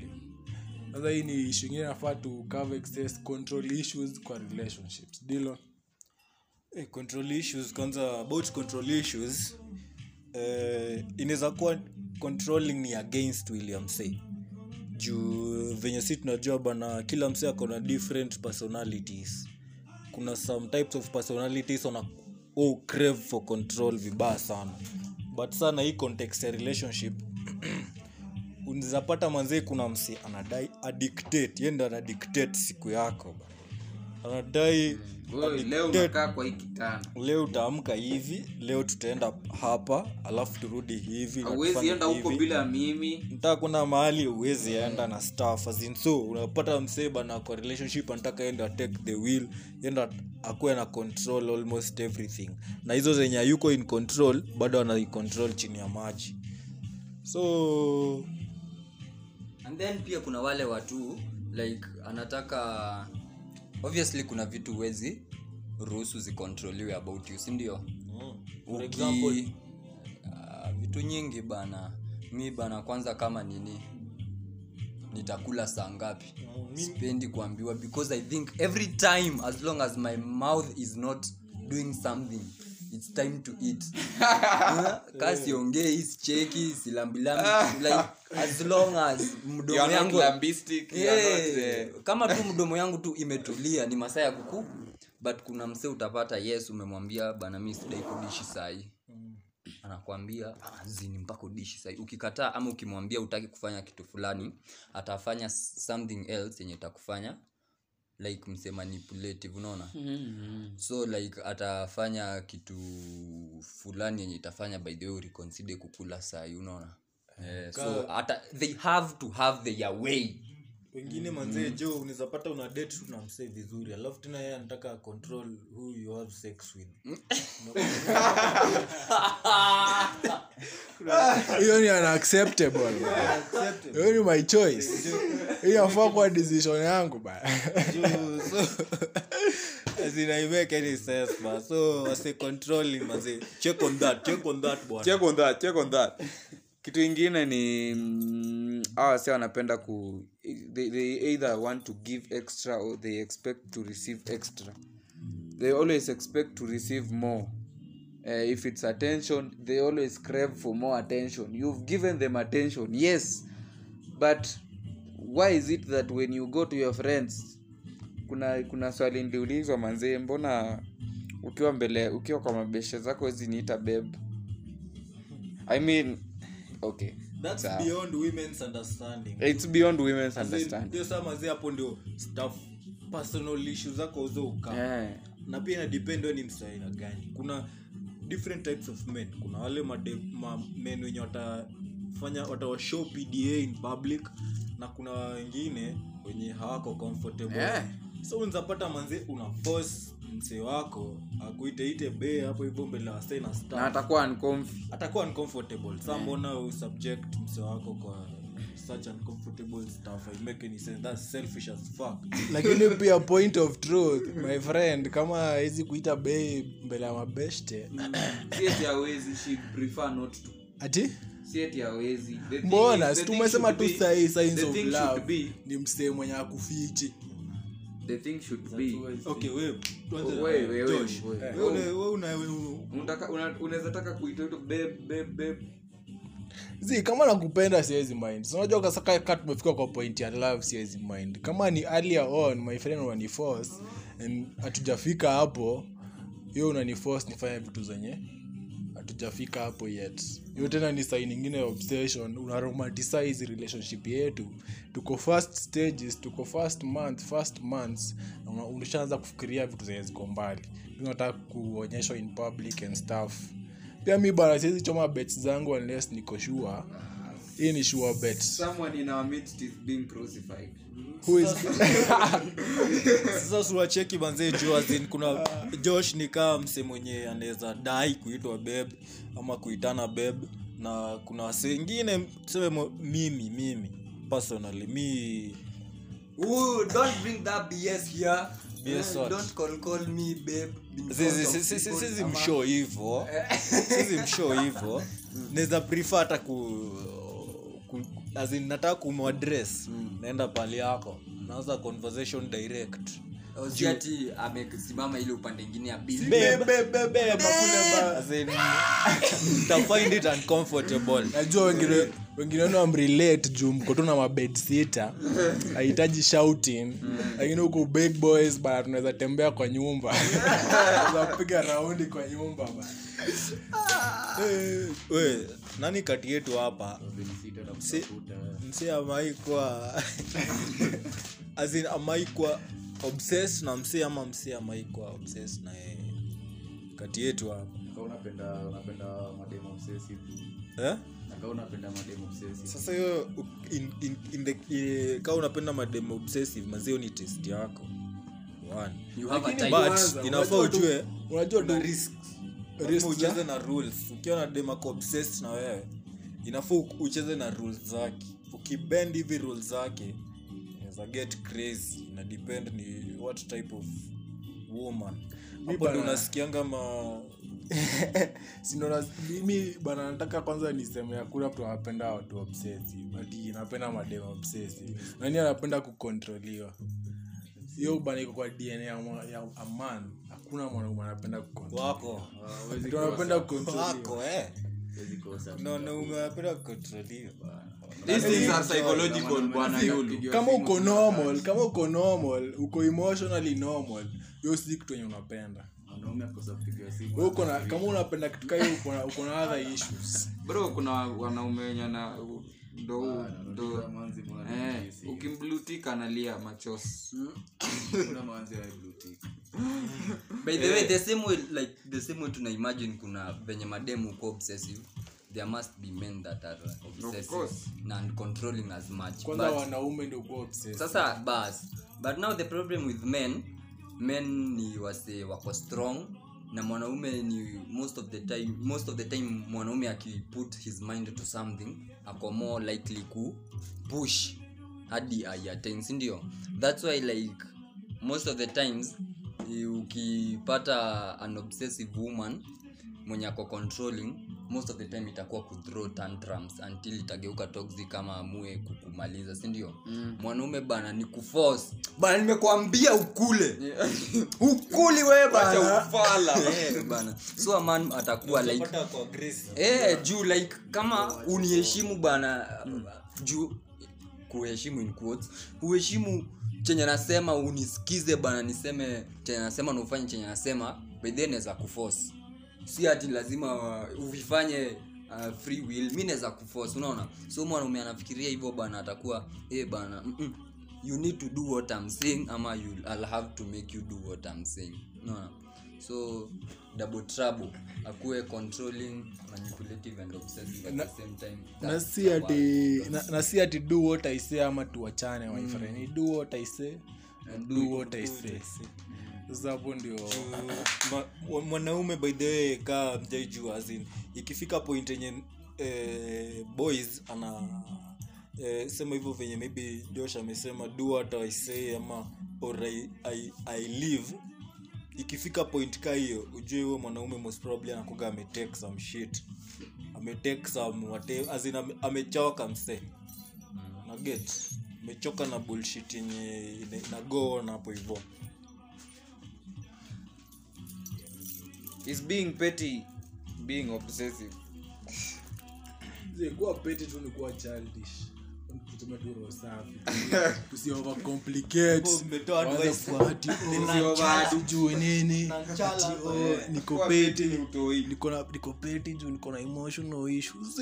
sasa hii ni ishu ingine nafaa tu cover excess control issues kwa relationships. Dilo? Hey, control issues kwanza about control issues uh, inaweza kuwa controlling ni against william say juu venye si tunajua bana kila msee ako na different personalities. Kuna some types of personalities wana oh, crave for control vibaya sana. But sana hii context ya relationship [CLEARS THROAT] unawezapata manzee kuna msi anadai adictate. Ye ndo anadictate siku yako ba anadai Wewe, leo unakaa kwa hii kitanda. Leo utaamka hivi leo tutaenda hapa alafu turudi hivi na enda huko bila mimi. Mtaa kuna mahali uwezi enda na staff as in. So unapata msee bana kwa relationship anataka enda take the wheel enda akuwe na control almost everything. Na hizo zenye yuko in control bado anaicontrol chini ya maji. So then pia kuna wale watu like anataka obviously kuna vitu wezi ruhusu zikontroliwe about you sindio for Uki- example? Uh, vitu nyingi bana. Mi bana kwanza kama nini nitakula saa ngapi? Sipendi kuambiwa because i think every time as long as my mouth is not doing something its time to eat. [LAUGHS] Ka as long as mdomo yangu not, Eh, kama tu mdomo yangu tu imetulia ni masaa ya kuku but kuna msee utapata yes umemwambia bana mi sidai kudishi sahii anakwambia azini zini mpaka udishi sai. Ukikataa ama ukimwambia utaki kufanya kitu fulani atafanya something else yenye itakufanya like mse manipulative unaona? So like atafanya kitu fulani yenye itafanya by the way ureconside kukula sai unaona? Yeah, so ata, they have to have their way wengine manzee jo unaweza pata una date tu na msee vizuri alafu tena yeye anataka control who you have sex with. [LAUGHS] Hiyo ni unacceptable hiyo ni my choice. Hiyo afaa kuwa decision yangu ba Juu, so [LAUGHS] as in I make any sense man. So wase controlling manze check on that check on that bwana check on that check on that kitu ingine ni mm, hawa si wanapenda ku they, they either want to give extra or they expect to receive extra. They always expect to receive more. Uh, if it's attention they always crave for more attention. You've given them attention yes. But why is it that when you go to your friends kuna kuna swali ndiulizwa manzee mbona ukiwa mbele ukiwa kwa mabeshe zako wezi niita beb i mean okay. That's sawa. beyond women's understanding. It's beyond women's understanding. ndio hapo ndio stuff personal issues zako uzo ukaa yeah. na pia ina depend wewe ni msaina gani. Kuna different types of men. Kuna wale made, ma, men wenye watafanya watawashow pda in public na kuna wengine wenye hawako comfortable. Yeah. so unzapata manze una force msee wako akuiteite be hapo hivyo mbele ya wasee na na atakuwa uncomfy. Atakuwa uncomfortable. Sa mbona usubject msee wako kwa such uncomfortable stuff. I make any sense. That's selfish as fuck. [LAUGHS] Lakini pia point of truth my friend kama hizi kuita bei mbele ya mabeshte. Sieti hawezi she prefer not to. Ati? Sieti mbona? is- the si thing tumesema should tu sahii signs of love. ni msee mwenye akufichi the thing should be. okay wewe Wewe, wewe, unaweza taka babe, babe, babe. zi kama nakupenda siwezi mind. So, unajua kasaka ka tumefika kwa point ya love siwezi mind. Kama ni earlier on my friend unani force and hatujafika hapo hiyo unani nifanya nifanye vitu zenye hatujafika hapo yet. Hiyo tena ni sai ingine ya obsession. Unaromanticize relationship yetu. Tuko first stages tuko first month first months. Unashaanza kufikiria vitu zenye ziko mbali. Unataka kuonyeshwa in public and stuff. Pia mi bana siwezi choma bets zangu unless niko sure hii ni sure bet Someone in our midst is being crucified. who is [LAUGHS] sasa suwacheki manzee juu as kuna josh ni kaa mse mwenye anaweza dai kuitwa beb ama kuitana beb na kuna wase wengine tuseme mimi mimi personally mi Ooh, don't bring that BS here. BS Eh, what? don't call, call me babe. sizi msho hivo sizi msho hivo [LAUGHS] naweza prefer hata ku as in nataka kumadress naenda pali yako. Naanza conversation direct. Oh, ati amesimama ile upande ingine ya bill. As in, [LAUGHS] nita find it uncomfortable. Najua wengine wengine wenu amrelate juu mko tu na mabed sita hahitaji shouting. Lakini huku big boys bana tunaweza tembea kwa nyumba. [LAUGHS] Tunaweza kupiga raundi kwa nyumba bana Eh, nani kati yetu hapa? Msi amaikwa azin [LAUGHS] amaikwa obsessed na msee ama msee amaikwa obses na yeye. Kati yetu hapa. Unapenda unapenda mademo obsessive. Eh? na unapenda mademo obsessive. Sasa hiyo u- in, in, in the, i, kaa unapenda mademo obsessive mazio ni test yako. Inafaa ujue unajua ucheze na rules. Ukiwa na dem obsessed na wewe inafaa ucheze na rules zake. Ukibend hivi rules zake za get crazy. Na depend ni what type of woman. Hapo ndo unasikianga ma [LAUGHS] sinona mimi bana nataka kwanza niseme hakuna mtu anapenda watu obsessive. Ati napenda madema obsessive. Nani anapenda kukontroliwa hiyo bana iko kwa dna ya, mwa- ya a man. Hakuna mwanaume anapenda kukontroliwa wako. Mtu anapenda kukontroliwa eh. Kama uko normal kama uko normal uko emotionally normal hiyo si kitu yenye unapenda. Uko na kama unapenda kitu kaa uko na- uko na other issues. Bro kuna wanaume wenye na ndo eh, ukimblutika analia machos. Kuna manzi ya blue tick. by the way the same way like the same way tuna imagine kuna venye mademu uko obsessive there must be men that are obsessive and controlling as much kwanza but, wanaume ndio kuwa obsessed sasa bas but now the problem with men men ni wase wako strong na mwanaume ni most of the time most of the time mwanaume akiput his mind to something ako more likely ku push hadi aiattain sindio thats why like most of the times ukipata an obsessive woman mwenye ako controlling most of the time itakuwa kuthrow tantrums until itageuka toxic kama amue kukumaliza sindio mm. mwanaume bana ni kuforce bana nimekwambia ukule. Yeah. ukuli we bana. [LAUGHS] Eh, bana. So a man atakuwa like eh, juu like kama uniheshimu bana mm. juu kuheshimu in quotes uheshimu chenye nasema unisikize bana niseme chenye nasema na ufanye chenye nasema bedhe naweza kuforce si ati lazima uh, uvifanye uh, free will mi naweza kuforce unaona? So mwanaume anafikiria hivyo bana atakuwa eh bana mm-mm. you need to do what I'm saying ama you, I'll have to make you do what I'm saying. Unaona? So double trouble. Akuwe controlling manipulative and obsessive at Na- the same time. na si ati na, na si ati do what i say ama tuachane my friend. Do what i say and do do what i say sasa hapo ndio mwanaume by the way kaa mjaijua azin ikifika point yenye eh, boys ana eh, sema hivyo venye maybe josh amesema do hata i say ama or I, I, i live. Ikifika point ka hiyo ujue huo mwanaume most probably anakuga ametake some shit. Ametake some azin ame- amechoka mse. Naget amechoka na bullshit yenye nagoona hapo hivyo is being petty. Being obsessive. Kuwa peti tu ni kuwa childish. Kusema tu roho safi. [LAUGHS] Oh, nini. Oh, niko peti niko peti juu niko na emotional issues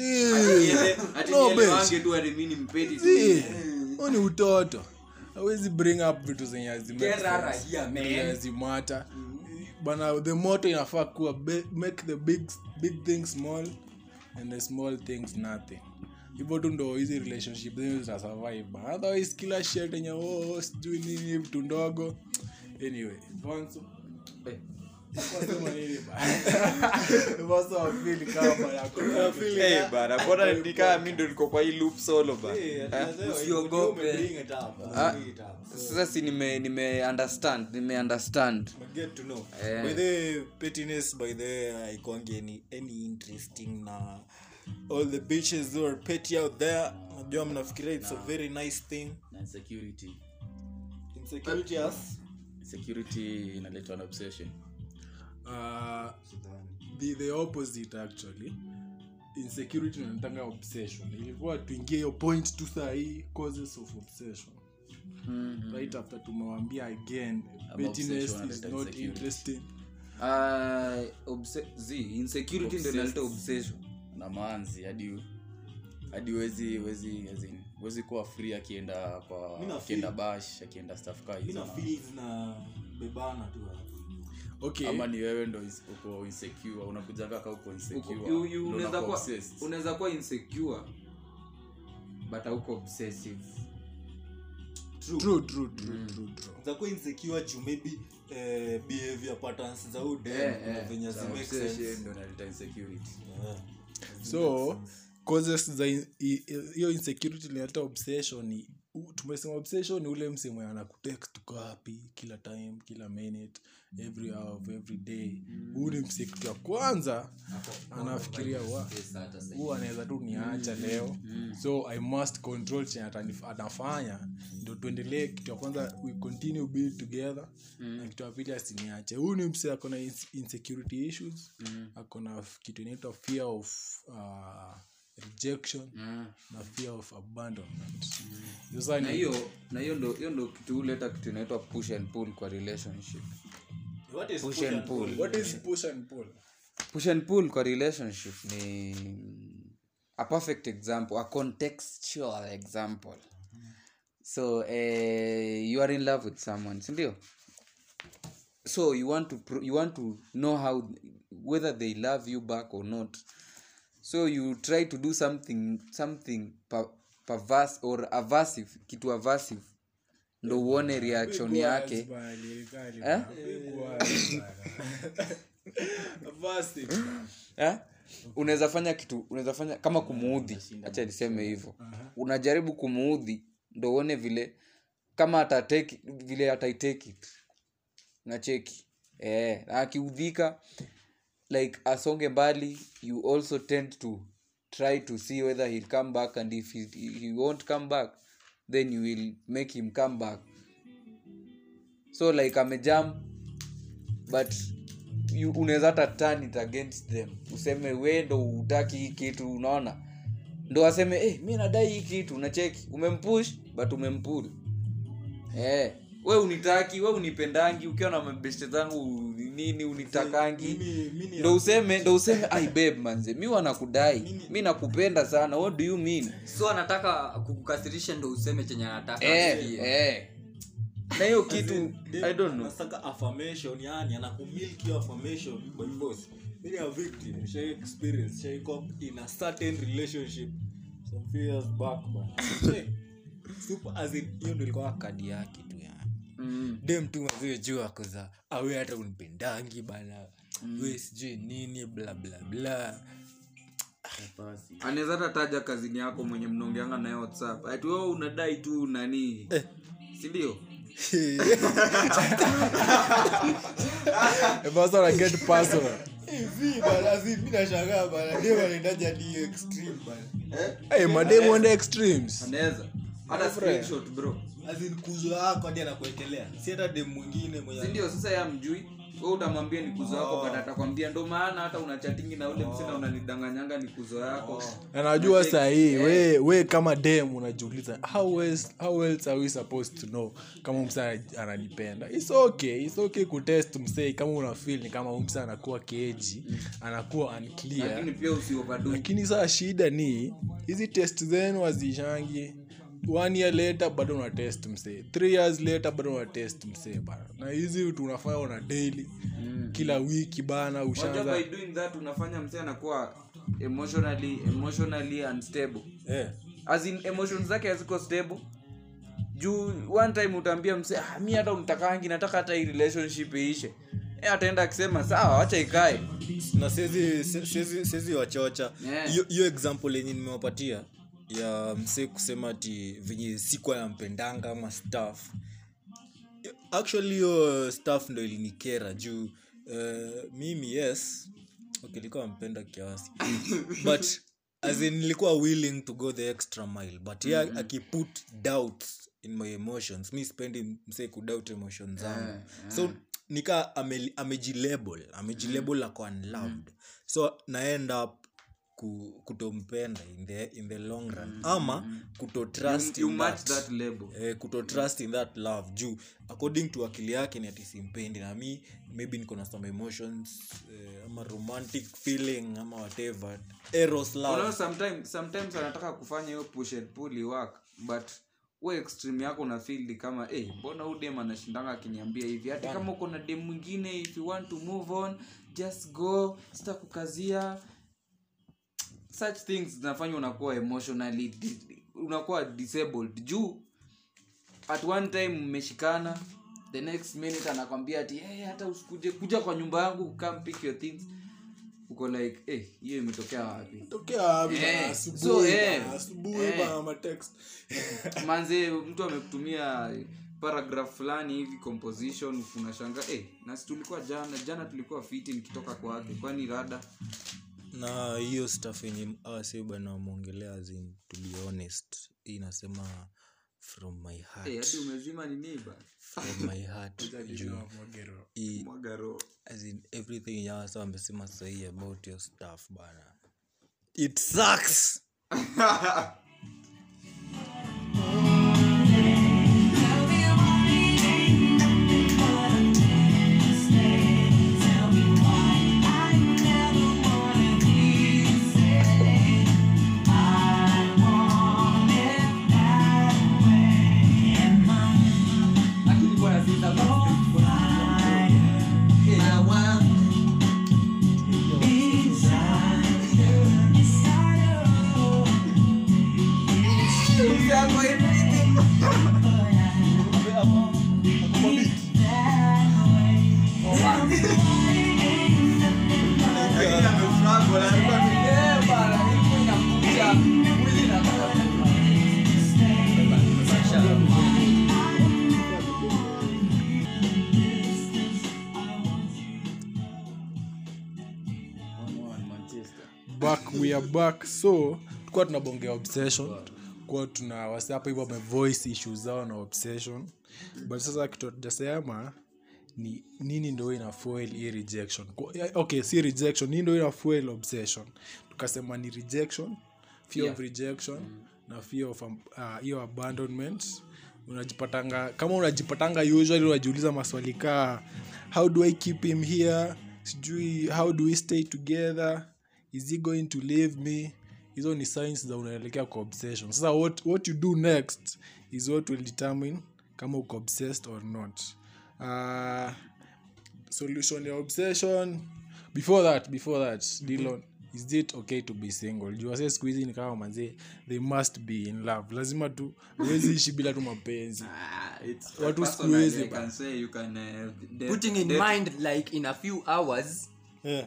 ni utoto. Awezi bring up vitu zenye hazimata bana the moto inafaa kuwa make the big, big things small and the small things nothing. Hivyo tu ndo hizi relationship zenyu zitasurvive otherwise kila shit oh, sijui nini vitu ndogo. Anyway hey, mbona nikaa mi ndo niko kwa hii loop solo ba Usiogope. Sasa si nime nime understand nime understand get to know by the pettiness by the haikwangi any, any interesting na all the bitches who are petty out there najua mnafikiria it's a very nice thing na insecurity insecurity as security inaletwa na obsession uh, the, the opposite actually. Insecurity natanga obsession. Ilikuwa tuingie hiyo point tu sahii causes of obsession. Mm-hmm. right after tumewambia again pettiness obsession is not interesting. Uh, obse- zi insecurity ndo inaleta obsession. Na manzi hadi hadi wezi wezi wezi wezi kuwa free akienda kwa akienda bash akienda staff kaa hizo na na- na bebana tu. Okay. Ama ni wewe ndo uko insecure unakujanga ka uko unaweza kuwa- unaweza kuwa insecure but auko obsessive. True. True true true true zakuwa insecure juu maybe eh, behavior patterns za Eh, eh, Za so causes za in- i- i- hiyo insecurity linaleta obsession ni tumesema obsession ni ule msemo anakutext uko wapi kila time kila minute every hour of every day. Huu ni msekitu ya kwanza. Anafikiria huu anaweza tu niacha leo. So i must control chenye anafanya. Ndo tuendelee. Kitu ya kwanza we continue build together. Na kitu ya pili asiniache. Huu ni mse akona insecurity issues. Akona kitu inaitwa fear of uh, rejection. Na fear of abandonment. Hiyo na hiyo ndo kitu huleta kitu inaitwa push and pull kwa relationship What is Push push and and pull. pull? what is push and pull? Push and pull kwa relationship ni a perfect example a contextual example. So eh, you are in love with someone sindio so you want to pro- you want to know how whether they love you back or not. So you try to do something something per, perverse or aversive kitu aversive ndo uone reaction yake. Eh? [LAUGHS] eh? unaweza fanya kitu unaweza fanya kama kumuudhi. Hacha niseme hivyo. Unajaribu kumuudhi ndo uone vile kama atateki vile ataiteki na nacheki eh, na akiudhika like asonge mbali you also tend to try to see whether he'll come back and if he, he won't come back then you will make him come back. So like amejam but unaweza hata turn it against them. Useme we ndo utaki hii kitu unaona? Ndo aseme hey, mi nadai hii kitu nacheki umempush but umempul eh, we unitaki we unipendangi ukiwa na mabeste zangu nini unitakangi. Ndo useme ndo useme ai babe manze mi wanakudai mi nakupenda sana. What do you mean? So anataka kukukasirisha ndo useme chenye anataka. Eh, eh. na hiyo kitu i don't know. anataka affirmation yani anakumilk hiyo affirmation by force. Mimi a victim she experience she cop in a certain relationship. Some few years back man. [LAUGHS] Super as in hiyo ndio ilikuwa kadi yake mm. dem tu mazio juu akuza awe hata unipendangi bana. We sijui nini bla bla bla. Anaweza hata taja kazini yako mwenye mnaongeanga naye whatsapp. Ati wewe unadai tu nani? Sindio [LAUGHS] basa na get personal. Hey mademu ende extremes. Anaweza hata screenshot bro as in kuzo yako hadi anakuwekelea si hata dem mwingine mwenye ndio? Sasa ya mjui we utamwambia ni kuzo yako baada atakwambia. Ndo maana hata unachatingi na ule msina unanidanganyanga ni kuzo yako. Anajua sahii we, we kama dem unajiuliza how else, how else are we supposed to know kama msa ananipenda? Its okay its okay kutest msei kama unafil ni kama msa anakuwa keji anakuwa unclear. Lakini pia usioverdo lakini saa shida ni hizi test zenu hazishangi one year later bado una test msee. Three years later bado una test msee bana. Na hizi vitu unafanya una daily. Mm. kila wiki bana Unajua ushaanza. by doing that unafanya msee anakuwa emotionally emotionally unstable. Yeah. as in emotions zake haziko stable. Juu one time utaambia msee ah, mi hata unitakangi nataka hata hii relationship iishe. E, ataenda akisema sawa wacha ikae. Na siwezi wachocha hiyo yeah. example yenye nimewapatia ya msee kusema ati venye siku anampendanga ama staff. Actually hiyo staff ndo ilinikera juu uh, mimi yes okay, likuwa mpenda kiasi. But as in nilikuwa willing to go the extra mile but mm-hmm. akiput doubts in my emotions. Mi spendi msee kudoubt emotions zangu. So nika ame- amejilabel amejilabel ako unloved. So naend up ku, kutompenda in the, in the long run. Ama kutotrust you in that, that label. eh, kutotrust in that love. Juu according to akili yake ni ati simpendi. Na mi maybe niko na some emotions eh, ama romantic feeling ama whatever. Eros love. Unaona sometimes sometimes anataka kufanya hiyo push and pull work but we extreme yako na field kama hey, mbona huu dem anashindanga akiniambia hivi? Hata kama uko na dem mwingine if you want to move on just go sitakukazia such things zinafanya unakuwa emotionally unakuwa disabled. Juu at one time mmeshikana the next minute anakwambia ati hey, hata usikuje kuja kwa nyumba yangu come pick your things. Uko like eh hey, hiyo imetokea wapi? Tokea wapi hey. asubuhi so, asubuhi eh, bana, asubuhi eh. ma text manze mtu amekutumia paragraph fulani hivi composition unashanga eh, hey, nasi tulikuwa jana jana tulikuwa fiti nikitoka kwake. Kwani rada na hiyo staff yenye awase bwana wameongelea as in, to be honest hii inasema from my heart. Eh, from my heart [LAUGHS] juu. hii- as in everything yenye wamesema sahii about your staff bana it sucks [LAUGHS] back we are back. So tulikuwa tunabongea obsession kuwa tuna wasi hapa hivyo wamevoice issues zao na obsession. But sasa kitu tujasema ni nini ndo ina foil hii rejection? Okay si rejection nini ndo ina foil obsession? Tukasema ni rejection fear of rejection na fear of um, uh, hiyo abandonment. Unajipatanga kama unajipatanga usually unajiuliza maswali kaa how do i keep him here? Sijui how do we stay together? Is he going to leave me hizo ni signs za unaelekea kwa obsession. Sasa what, what you do next is what will determine kama uko obsessed or not. Uh, solution ya obsession. Before that before that mm-hmm. Dillon, is it okay to be single? Juase siku hizi ni kama manzi they must be in love. Lazima tu huwezi ishi bila tu mapenzi. Watu siku hizi I can say you can, uh, putting in mind like in a few hours yeah.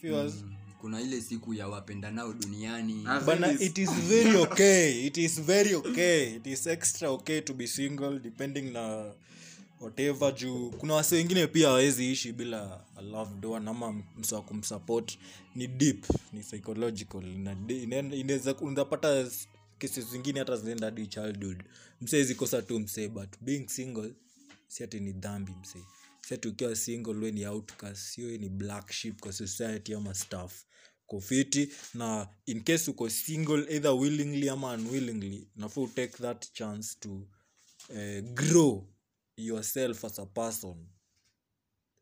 Fears. Kuna ile siku ya wapendanao duniani. Bana it is very okay it is very okay it is extra okay to be single depending na whatever juu. Kuna wase wengine pia hawezi ishi bila a loved one ama msa wa kumsupport. Ni deep ni psychological unapata kesi zingine hata zinaenda hadi childhood. Msee zikosa tu msee but being single si ati ni dhambi msee. Si ati ukiwa single we ni outcast sio ni black sheep kwa society ama staff kofiti na in case uko single either willingly ama unwillingly nafaa take that chance to uh, grow yourself as a person.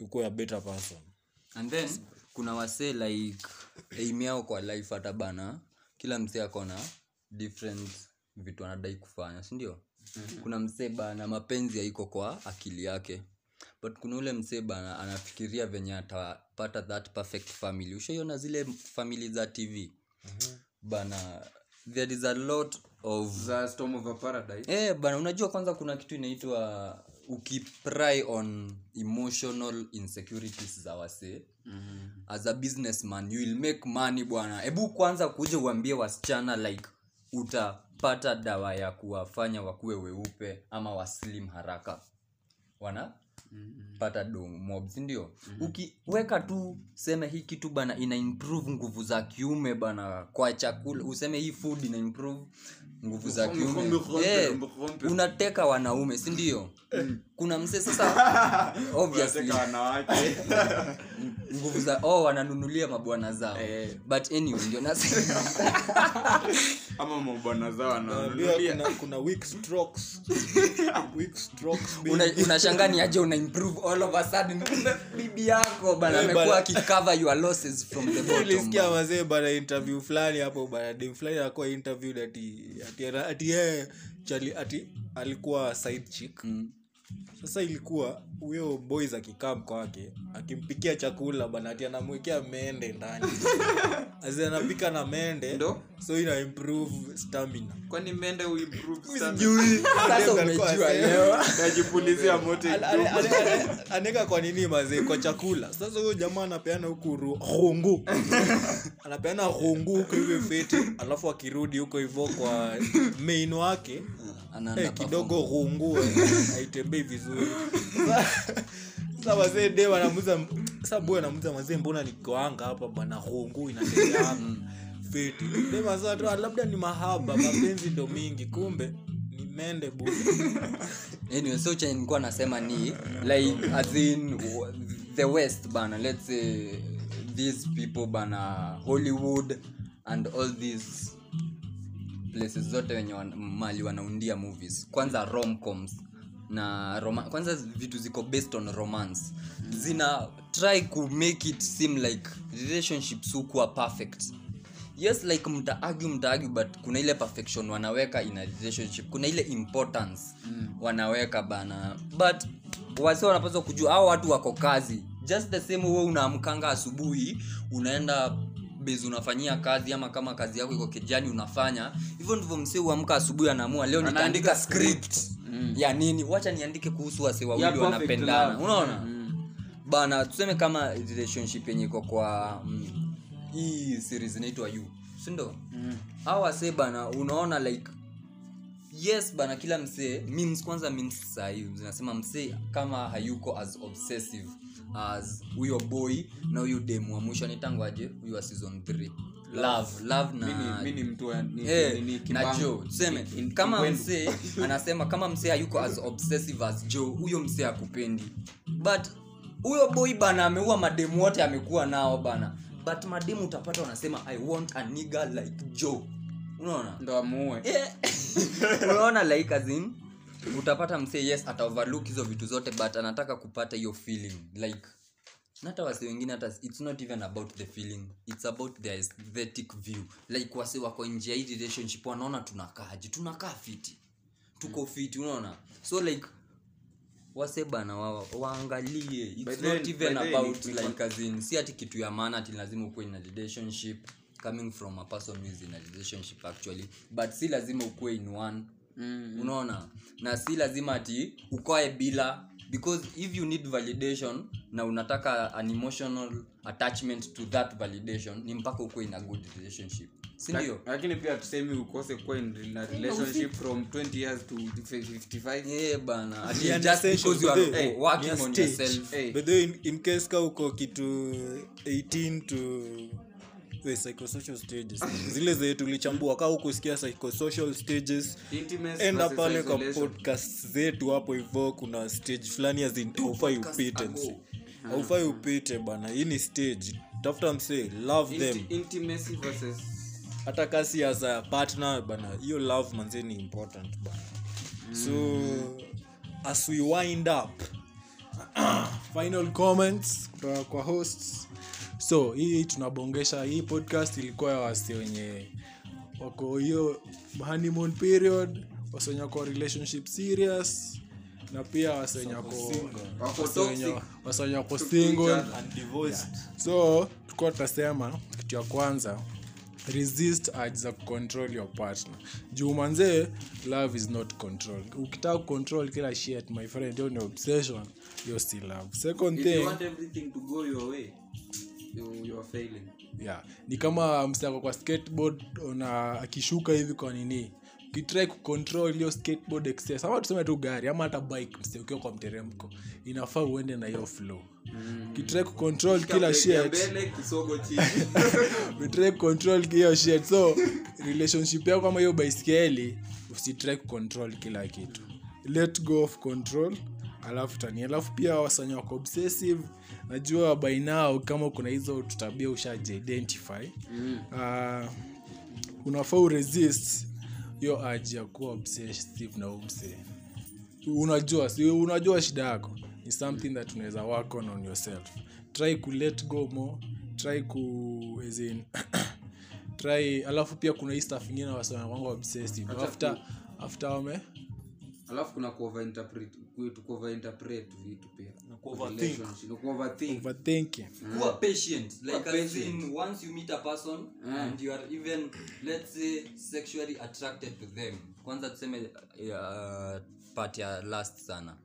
Ukuwe a better person. And then kuna wasee like aim yao kwa life hata bana kila msee akona different vitu anadai kufanya sindio mm-hmm. kuna msee bana mapenzi haiko kwa akili yake but kuna ule msee bana anafikiria venye atapata that perfect family. Ushaiona zile famili za tv mm-hmm. bana there is a lot of the storm of a paradise. Eh, bana unajua kwanza kuna kitu inaitwa ukipry on emotional insecurities za wasee. Mm-hmm. as a businessman you will make money bwana. Hebu kwanza kuja uambie wasichana like utapata dawa ya kuwafanya wakuwe weupe ama waslim haraka. Wana pata do mob sindio ukiweka tu seme hii kitu bana ina improve nguvu za kiume bana kwa chakula useme hii food ina improve nguvu za kiume. Eh, unateka wanaume sindio kuna mse sasa [LAUGHS] obviously. [LAUGHS] Nguvu za oh wananunulia mabwana zao. But anyway ndio nasema [LAUGHS] ama mabwana zao Naambia kuna, kuna weak strokes. Weak strokes Una- unashangaa ni aje una improve all of a sudden? Bibi yako bana Eh, amekuwa akicover your losses from the bottom nilisikia wazee mazee bana interview fulani hapo bana dem fulani akuwa interviewed ati ati ati yeye chali ati alikuwa side chick sasa ilikuwa huyo boys akikaa kwake akimpikia chakula bana ati anamwekea mende ndani. [LAUGHS] Azi anapika na mende Ndo? so ina improve stamina. Kwani mende najipulizia moto anaweka kwa nini mazee kwa chakula. Sasa huyo jamaa anapeana huku rungu. Anapeana rungu huko hivyo feti alafu akirudi huko hivyo kwa main wake Anaanda eh, kidogo rungu aitembei [LAUGHS] haitembei vizuri. Sa- wazee de wanamuza sa boy anamuza mazee mbona nikoanga hapa rungu inatembea. Fiti "Ah, labda ni mahaba mapenzi ndo mingi kumbe nimende mende [LAUGHS] anyway so chenye nilikuwa nasema ni like as in the west bana let's say these people bana hollywood and all these places zote wenye wan- mali wanaundia movies. Kwanza romcoms na roma kwanza vitu ziko based on romance. Zina try ku make it seem like relationships hukuwa perfect. Yes like mtaargue mtaargue but kuna ile perfection wanaweka in a relationship. Kuna ile importance mm. wanaweka bana. But wasi wanapaswa kujua hao watu wako kazi. Just the same we unaamkanga asubuhi unaenda base unafanyia kazi ama kama kazi yako iko kijani unafanya. Hivyo ndivyo msee uamka asubuhi anaamua leo nitaandika script. mm. ya nini? Wacha niandike kuhusu wase wawili wanapendana. unaona? Mm. bana tuseme kama relationship yenye iko kwa mm, hii series inaitwa you sindo mm. au wase bana unaona like yes bana kila msee memes kwanza memes sahii zinasema msee kama hayuko as obsessive huyo boy na huyu demu wa mwisho. Anitangwaje huyu wa season 3 love love na mimi mtu Eh, na Kimbangu. jo tuseme kama mse msee anasema kama msee hayuko as obsessive as joe huyo msee akupendi but huyo boy bana ameua mademu wote amekuwa nao bana. But mademu utapata wanasema i want a nigga like joe. Unaona? Ndo amuue. Yeah. [LAUGHS] unaona like as in utapata msee yes ata overlook hizo vitu zote but anataka kupata hiyo feeling like na hata wase wengine hata it's not even about the feeling it's about the aesthetic view. Like wase wako nje ya hii relationship wanaona tunakaaji tunakaa fiti tuko fiti unaona? So like wase bana wa, waangalie it's then- not even about then about like as in si ati kitu ya maana ati lazima ukuwe in a relationship coming from a person who is in a relationship actually but si lazima ukuwe in one mm. unaona? Na si lazima ati ukoe bila because if you need validation na unataka an emotional attachment to that validation ni mpaka ukuwe in a good relationship. Sindio lakini pia tusemi ukose kuwa in a relationship from 20 years to 55 yeah, bana. Just because you are working on yourself. Hey. In, in case ka uko kitu 18 to wait, psychosocial stages. Zile zenye tulichambua ka ukusikia psychosocial stages. Intimacy enda versus pale kwa isolation. podcast zetu hapo hivo kuna stage fulani aziaufai upite mse aufai upite bana hii ni stage. Tafuta mse love them. Inti- intimacy versus hata kasi as a partner bana hiyo love manze ni important bana. So as we wind up [CLEARS THROAT] final comments kutoka kwa hosts so hii tunabongesha hii podcast ilikuwa ya wasi wenye wako hiyo honeymoon period wasenye wako relationship serious na pia wasi wenye wako single. And divorced so tukuwa tutasema kitu ya kwanza resist urge za kucontrol your partner. Juu manzee love is not control. Ukitaka kucontrol kila shit my friend yo ni obsession yo si love. Second if you thing you, you are failing. Yeah. Ni kama msako kwa skateboard ona akishuka hivi kwa nini? Kitrai kucontrol hiyo skateboard excess ama tuseme tu gari ama hata bike mse ukiwa kwa mteremko inafaa uende na hiyo flow. Ukitrai kucontrol kila Break ya shit mbele kisogo chini. [LAUGHS] Utrai control hiyo shit so relationship yako kama hiyo baiskeli usitrai kucontrol kila kitu. Let go of control alafu tani alafu pia wasanya wako obsessive. Najua by now kama kuna hizo tutabia ushaji identify mm. uh, unafaa uresist hiyo aji ya kuwa obsessive na umse unajua si unajua shida yako? Ni something that unaweza work on on yourself. Try ku let go more try ku as in [COUGHS] try alafu pia kuna hii stuff ingine wasanawanga obsessive. After after wame alafu kuna kuoverinterpret vitu pia. Kuoverthink. Na kuoverthink. overthinking. Kuwa patient like Kuwa as in, once you meet a person and you are even let's say sexually attracted to them. Kwanza tuseme uh, part ya last sana.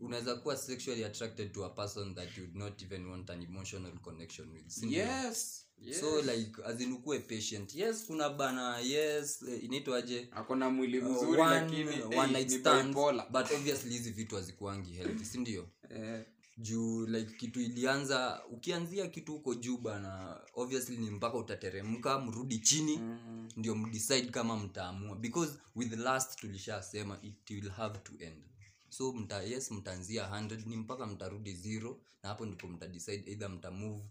Unaweza kuwa sexually attracted to a person that you would not even want an emotional connection with. Si ndio? yes yes. so like azinukue ukuwe patient. Yes kuna bana yes eh, inaitwaje akona mwili Uh, mzuri one- lakini one eh, night stand, but obviously hizi vitu hazikuangi healthy si ndio? Eh, juu like kitu ilianza ukianzia kitu huko juu bana obviously ni mpaka utateremka mrudi chini mm. ndio mdecide kama mtaamua. Because with last tulishasema it will have to end. So mta yes mtaanzia 100 ni mpaka mtarudi zero na hapo ndipo mtadecide either mtamove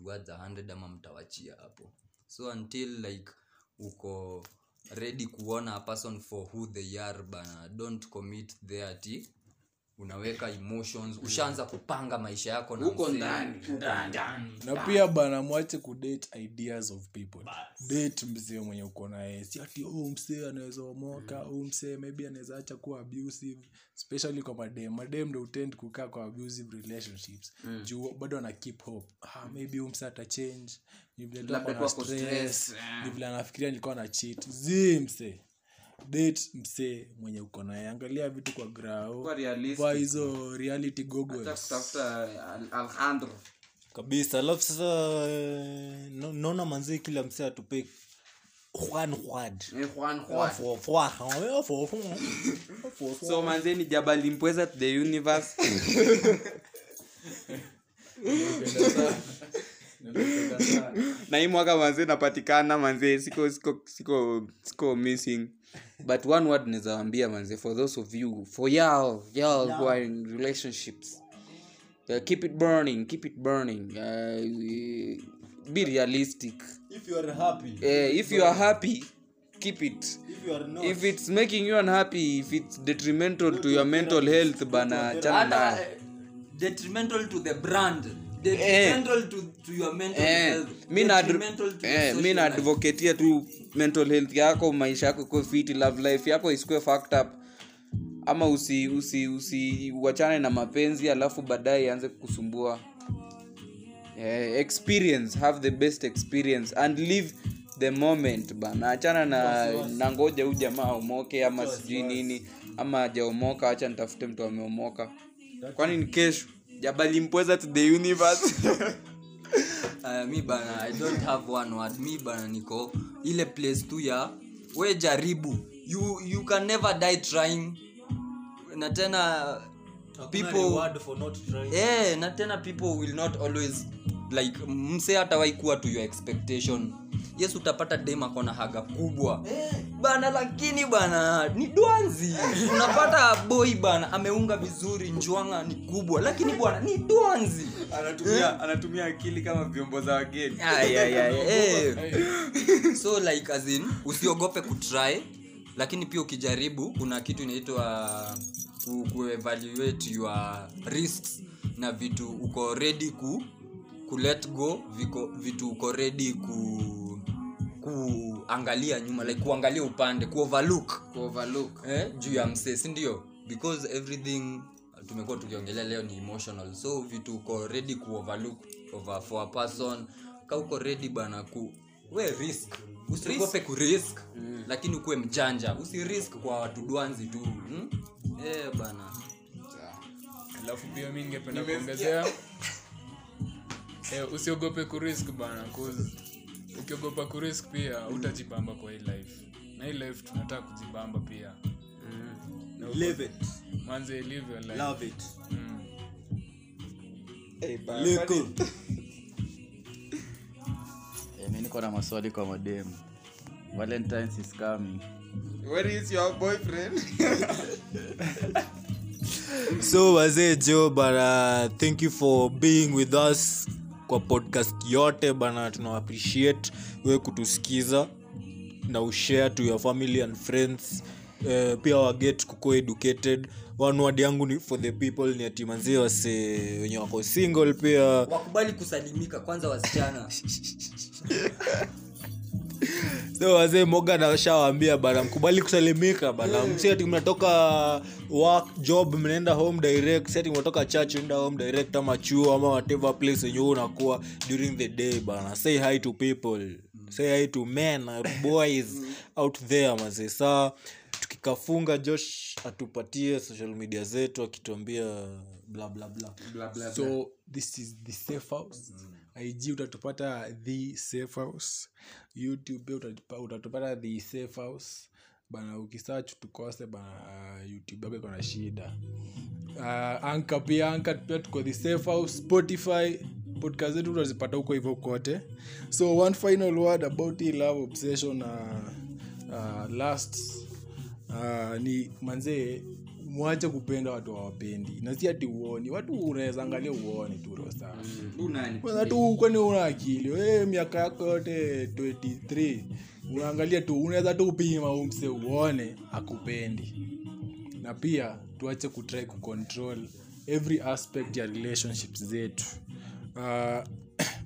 towards 100 ama mtawachia hapo. So until like uko ready kuona a person for who they are bana don't commit there ati unaweka emotions ushaanza kupanga maisha yako na huko ndani na pia bana mwache kudate ideas of people. Date msee mwenye uko naye. Si ati oh, msee anaweza omoka mm. msee maybe anaweza acha kuwa abusive. Especially kwa madem. Madem ndo utend kukaa kwa abusive relationships. Mm. juu bado ana keep hope. Ah, maybe huyu msee atachange ni vile tu Labda ako na tu ako stress. stress, ni vile anafikiria nilikuwa na cheat. Zi msee date msee mwenye uko naye. Angalia vitu kwa grao. Kuwa realistic. vaa hizo reality kabisa. Alafu sasa eh, no- naona manzee kila msee atupe so. Eh, fo- so manzeni jabali mpweza to the universe. Na hii mwaka manzee napatikana manzee siko siko siko siko missing but one word nizawambia manze for those of you for y'all y'all who are in relationships uh, keep it burning keep it burning. Uh, be realistic. If you are happy, uh, if you are happy keep it. If you are not, if it's making you unhappy if it's detrimental to your mental health bana chana eh, detrimental to the brand Eh, mi eh, mi social na life. advocatea tu mental health yako maisha yako iko fiti love life yako isikue factup up. Ama usi usi usi uachane na mapenzi alafu baadaye ianze kusumbua eh, experience have the best experience and live the moment bana. Achana na na ngoja huu jamaa aomoke ama sijui nini ama ajaomoka acha nitafute mtu ameomoka. Kwani ni kesho jabali mpweza to the universe. Uh, [LAUGHS] mi bana i don't have one word. Mi bana niko ile place tu ya we jaribu. You, you can never die trying. Na tena people reward for not trying. eh, na tena people will not always like mse hatawaikuwa to your expectation yes utapata dem akona haga kubwa. Bana lakini bana ni dwanzi. Unapata boy bana ameunga vizuri njwanga ni kubwa. Lakini bwana ni dwanzi. Anatumia anatumia akili kama vyombo za wageni. [LAUGHS] Eh. so like as in usiogope kutry lakini pia ukijaribu kuna kitu inaitwa ku, kuevaluate your risks na vitu uko ready ku, ku let go viko, vitu uko ready ku kuangalia nyuma like kuangalia upande kuoverlook overlook. Eh, juu ya msee sindio because everything tumekuwa tukiongelea leo ni emotional. So vitu uko ready ku overlook over for a person ka uko ready bana ku we risk. Usiogope ku risk mm. lakini ukuwe mjanja. Usirisk kwa watu dwanzi tu hmm? eh, bana. Alafu pia mi ningependa kuongezea. Eh, usiogope kurisk bana 'cause ukiogopa kurisk pia utajibamba kwa hii life. Na hii life tunataka kujibamba pia. Na Live it, manze live your life. Love it. Mm. Live. [LAUGHS] Eh, mi niko na maswali kwa mademu. Valentines is coming. Where is your boyfriend? [LAUGHS] So wazee jo bara thank you for being with us kwa podcast yote bana tuna appreciate we kutusikiza na ushare to your family and friends. Uh, pia waget kuko educated. One word yangu ni for the people ni ati manzie wase wenye wako single pia. Wakubali kusalimika kwanza wasichana [LAUGHS] so wazee moga nashawambia bana mkubali kusalimika bana. Msiati mnatoka work job mnaenda home direct. Siati mnatoka church enda home direct ama chuo ama whatever place yenye unakuwa during the day bana. Say hi to people. Say hi to men boys out there mazee saa tukikafunga josh atupatie social media zetu akituambia blablabla bla bla. So this is the safe house ig utatupata the safe house. Youtube utatupata the safe house. Bana ukisach tukose bana uh, youtube yako iko na shida. Uh, anka pia anka pia tuko the safe house spotify podcast zetu utazipata huko hivyo kote. So one final word about hii love obsession uh, uh, last uh, ni manzee mwache kupenda watu hawapendi. Na si ati uoni. Watu unaweza angalia uone tu rosa. Kwanza tu kwani una akili? Hey, miaka yako yote 23 unaangalia tu unaweza tu kupima umse uone akupendi na pia tuache kutrai kucontrol every aspect ya relationships zetu. Uh,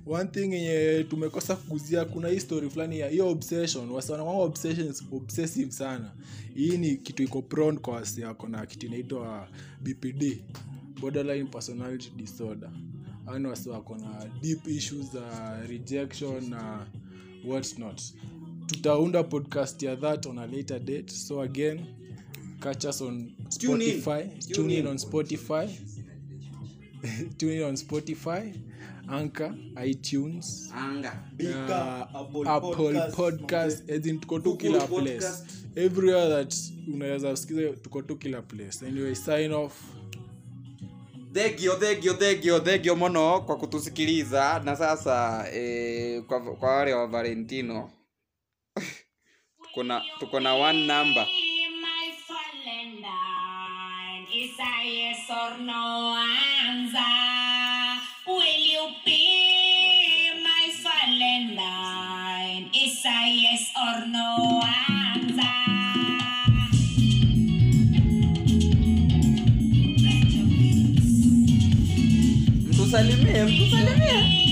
one thing yenye tumekosa kuguzia kuna hii story fulani ya hiyo obsession wasanakwanga obsession is obsessive sana. Hii ni kitu iko prone kwa wasi yako na kitu inaitwa bpd borderline personality disorder. Ani wasi wako na deep issues za rejection na what not. Tutaunda podcast ya that on a later date. So again catch us on spotify. Tune in on spotify. [LAUGHS] Tune in on spotify anchor itunes uh, apple podcast tuko tu kila place. Everywhere that unaweza sikiza tuko tu kila place. Anyway sign off. Thegio thegio thegio thegio muno kwa kutusikiliza. Na sasa eh, kwa, kwa wale wa valentino. [LAUGHS] Tuko na tuko na one number. A yes or no answer. Will you be my Valentine? Is a yes or no answer. mtusalimie mtusalimie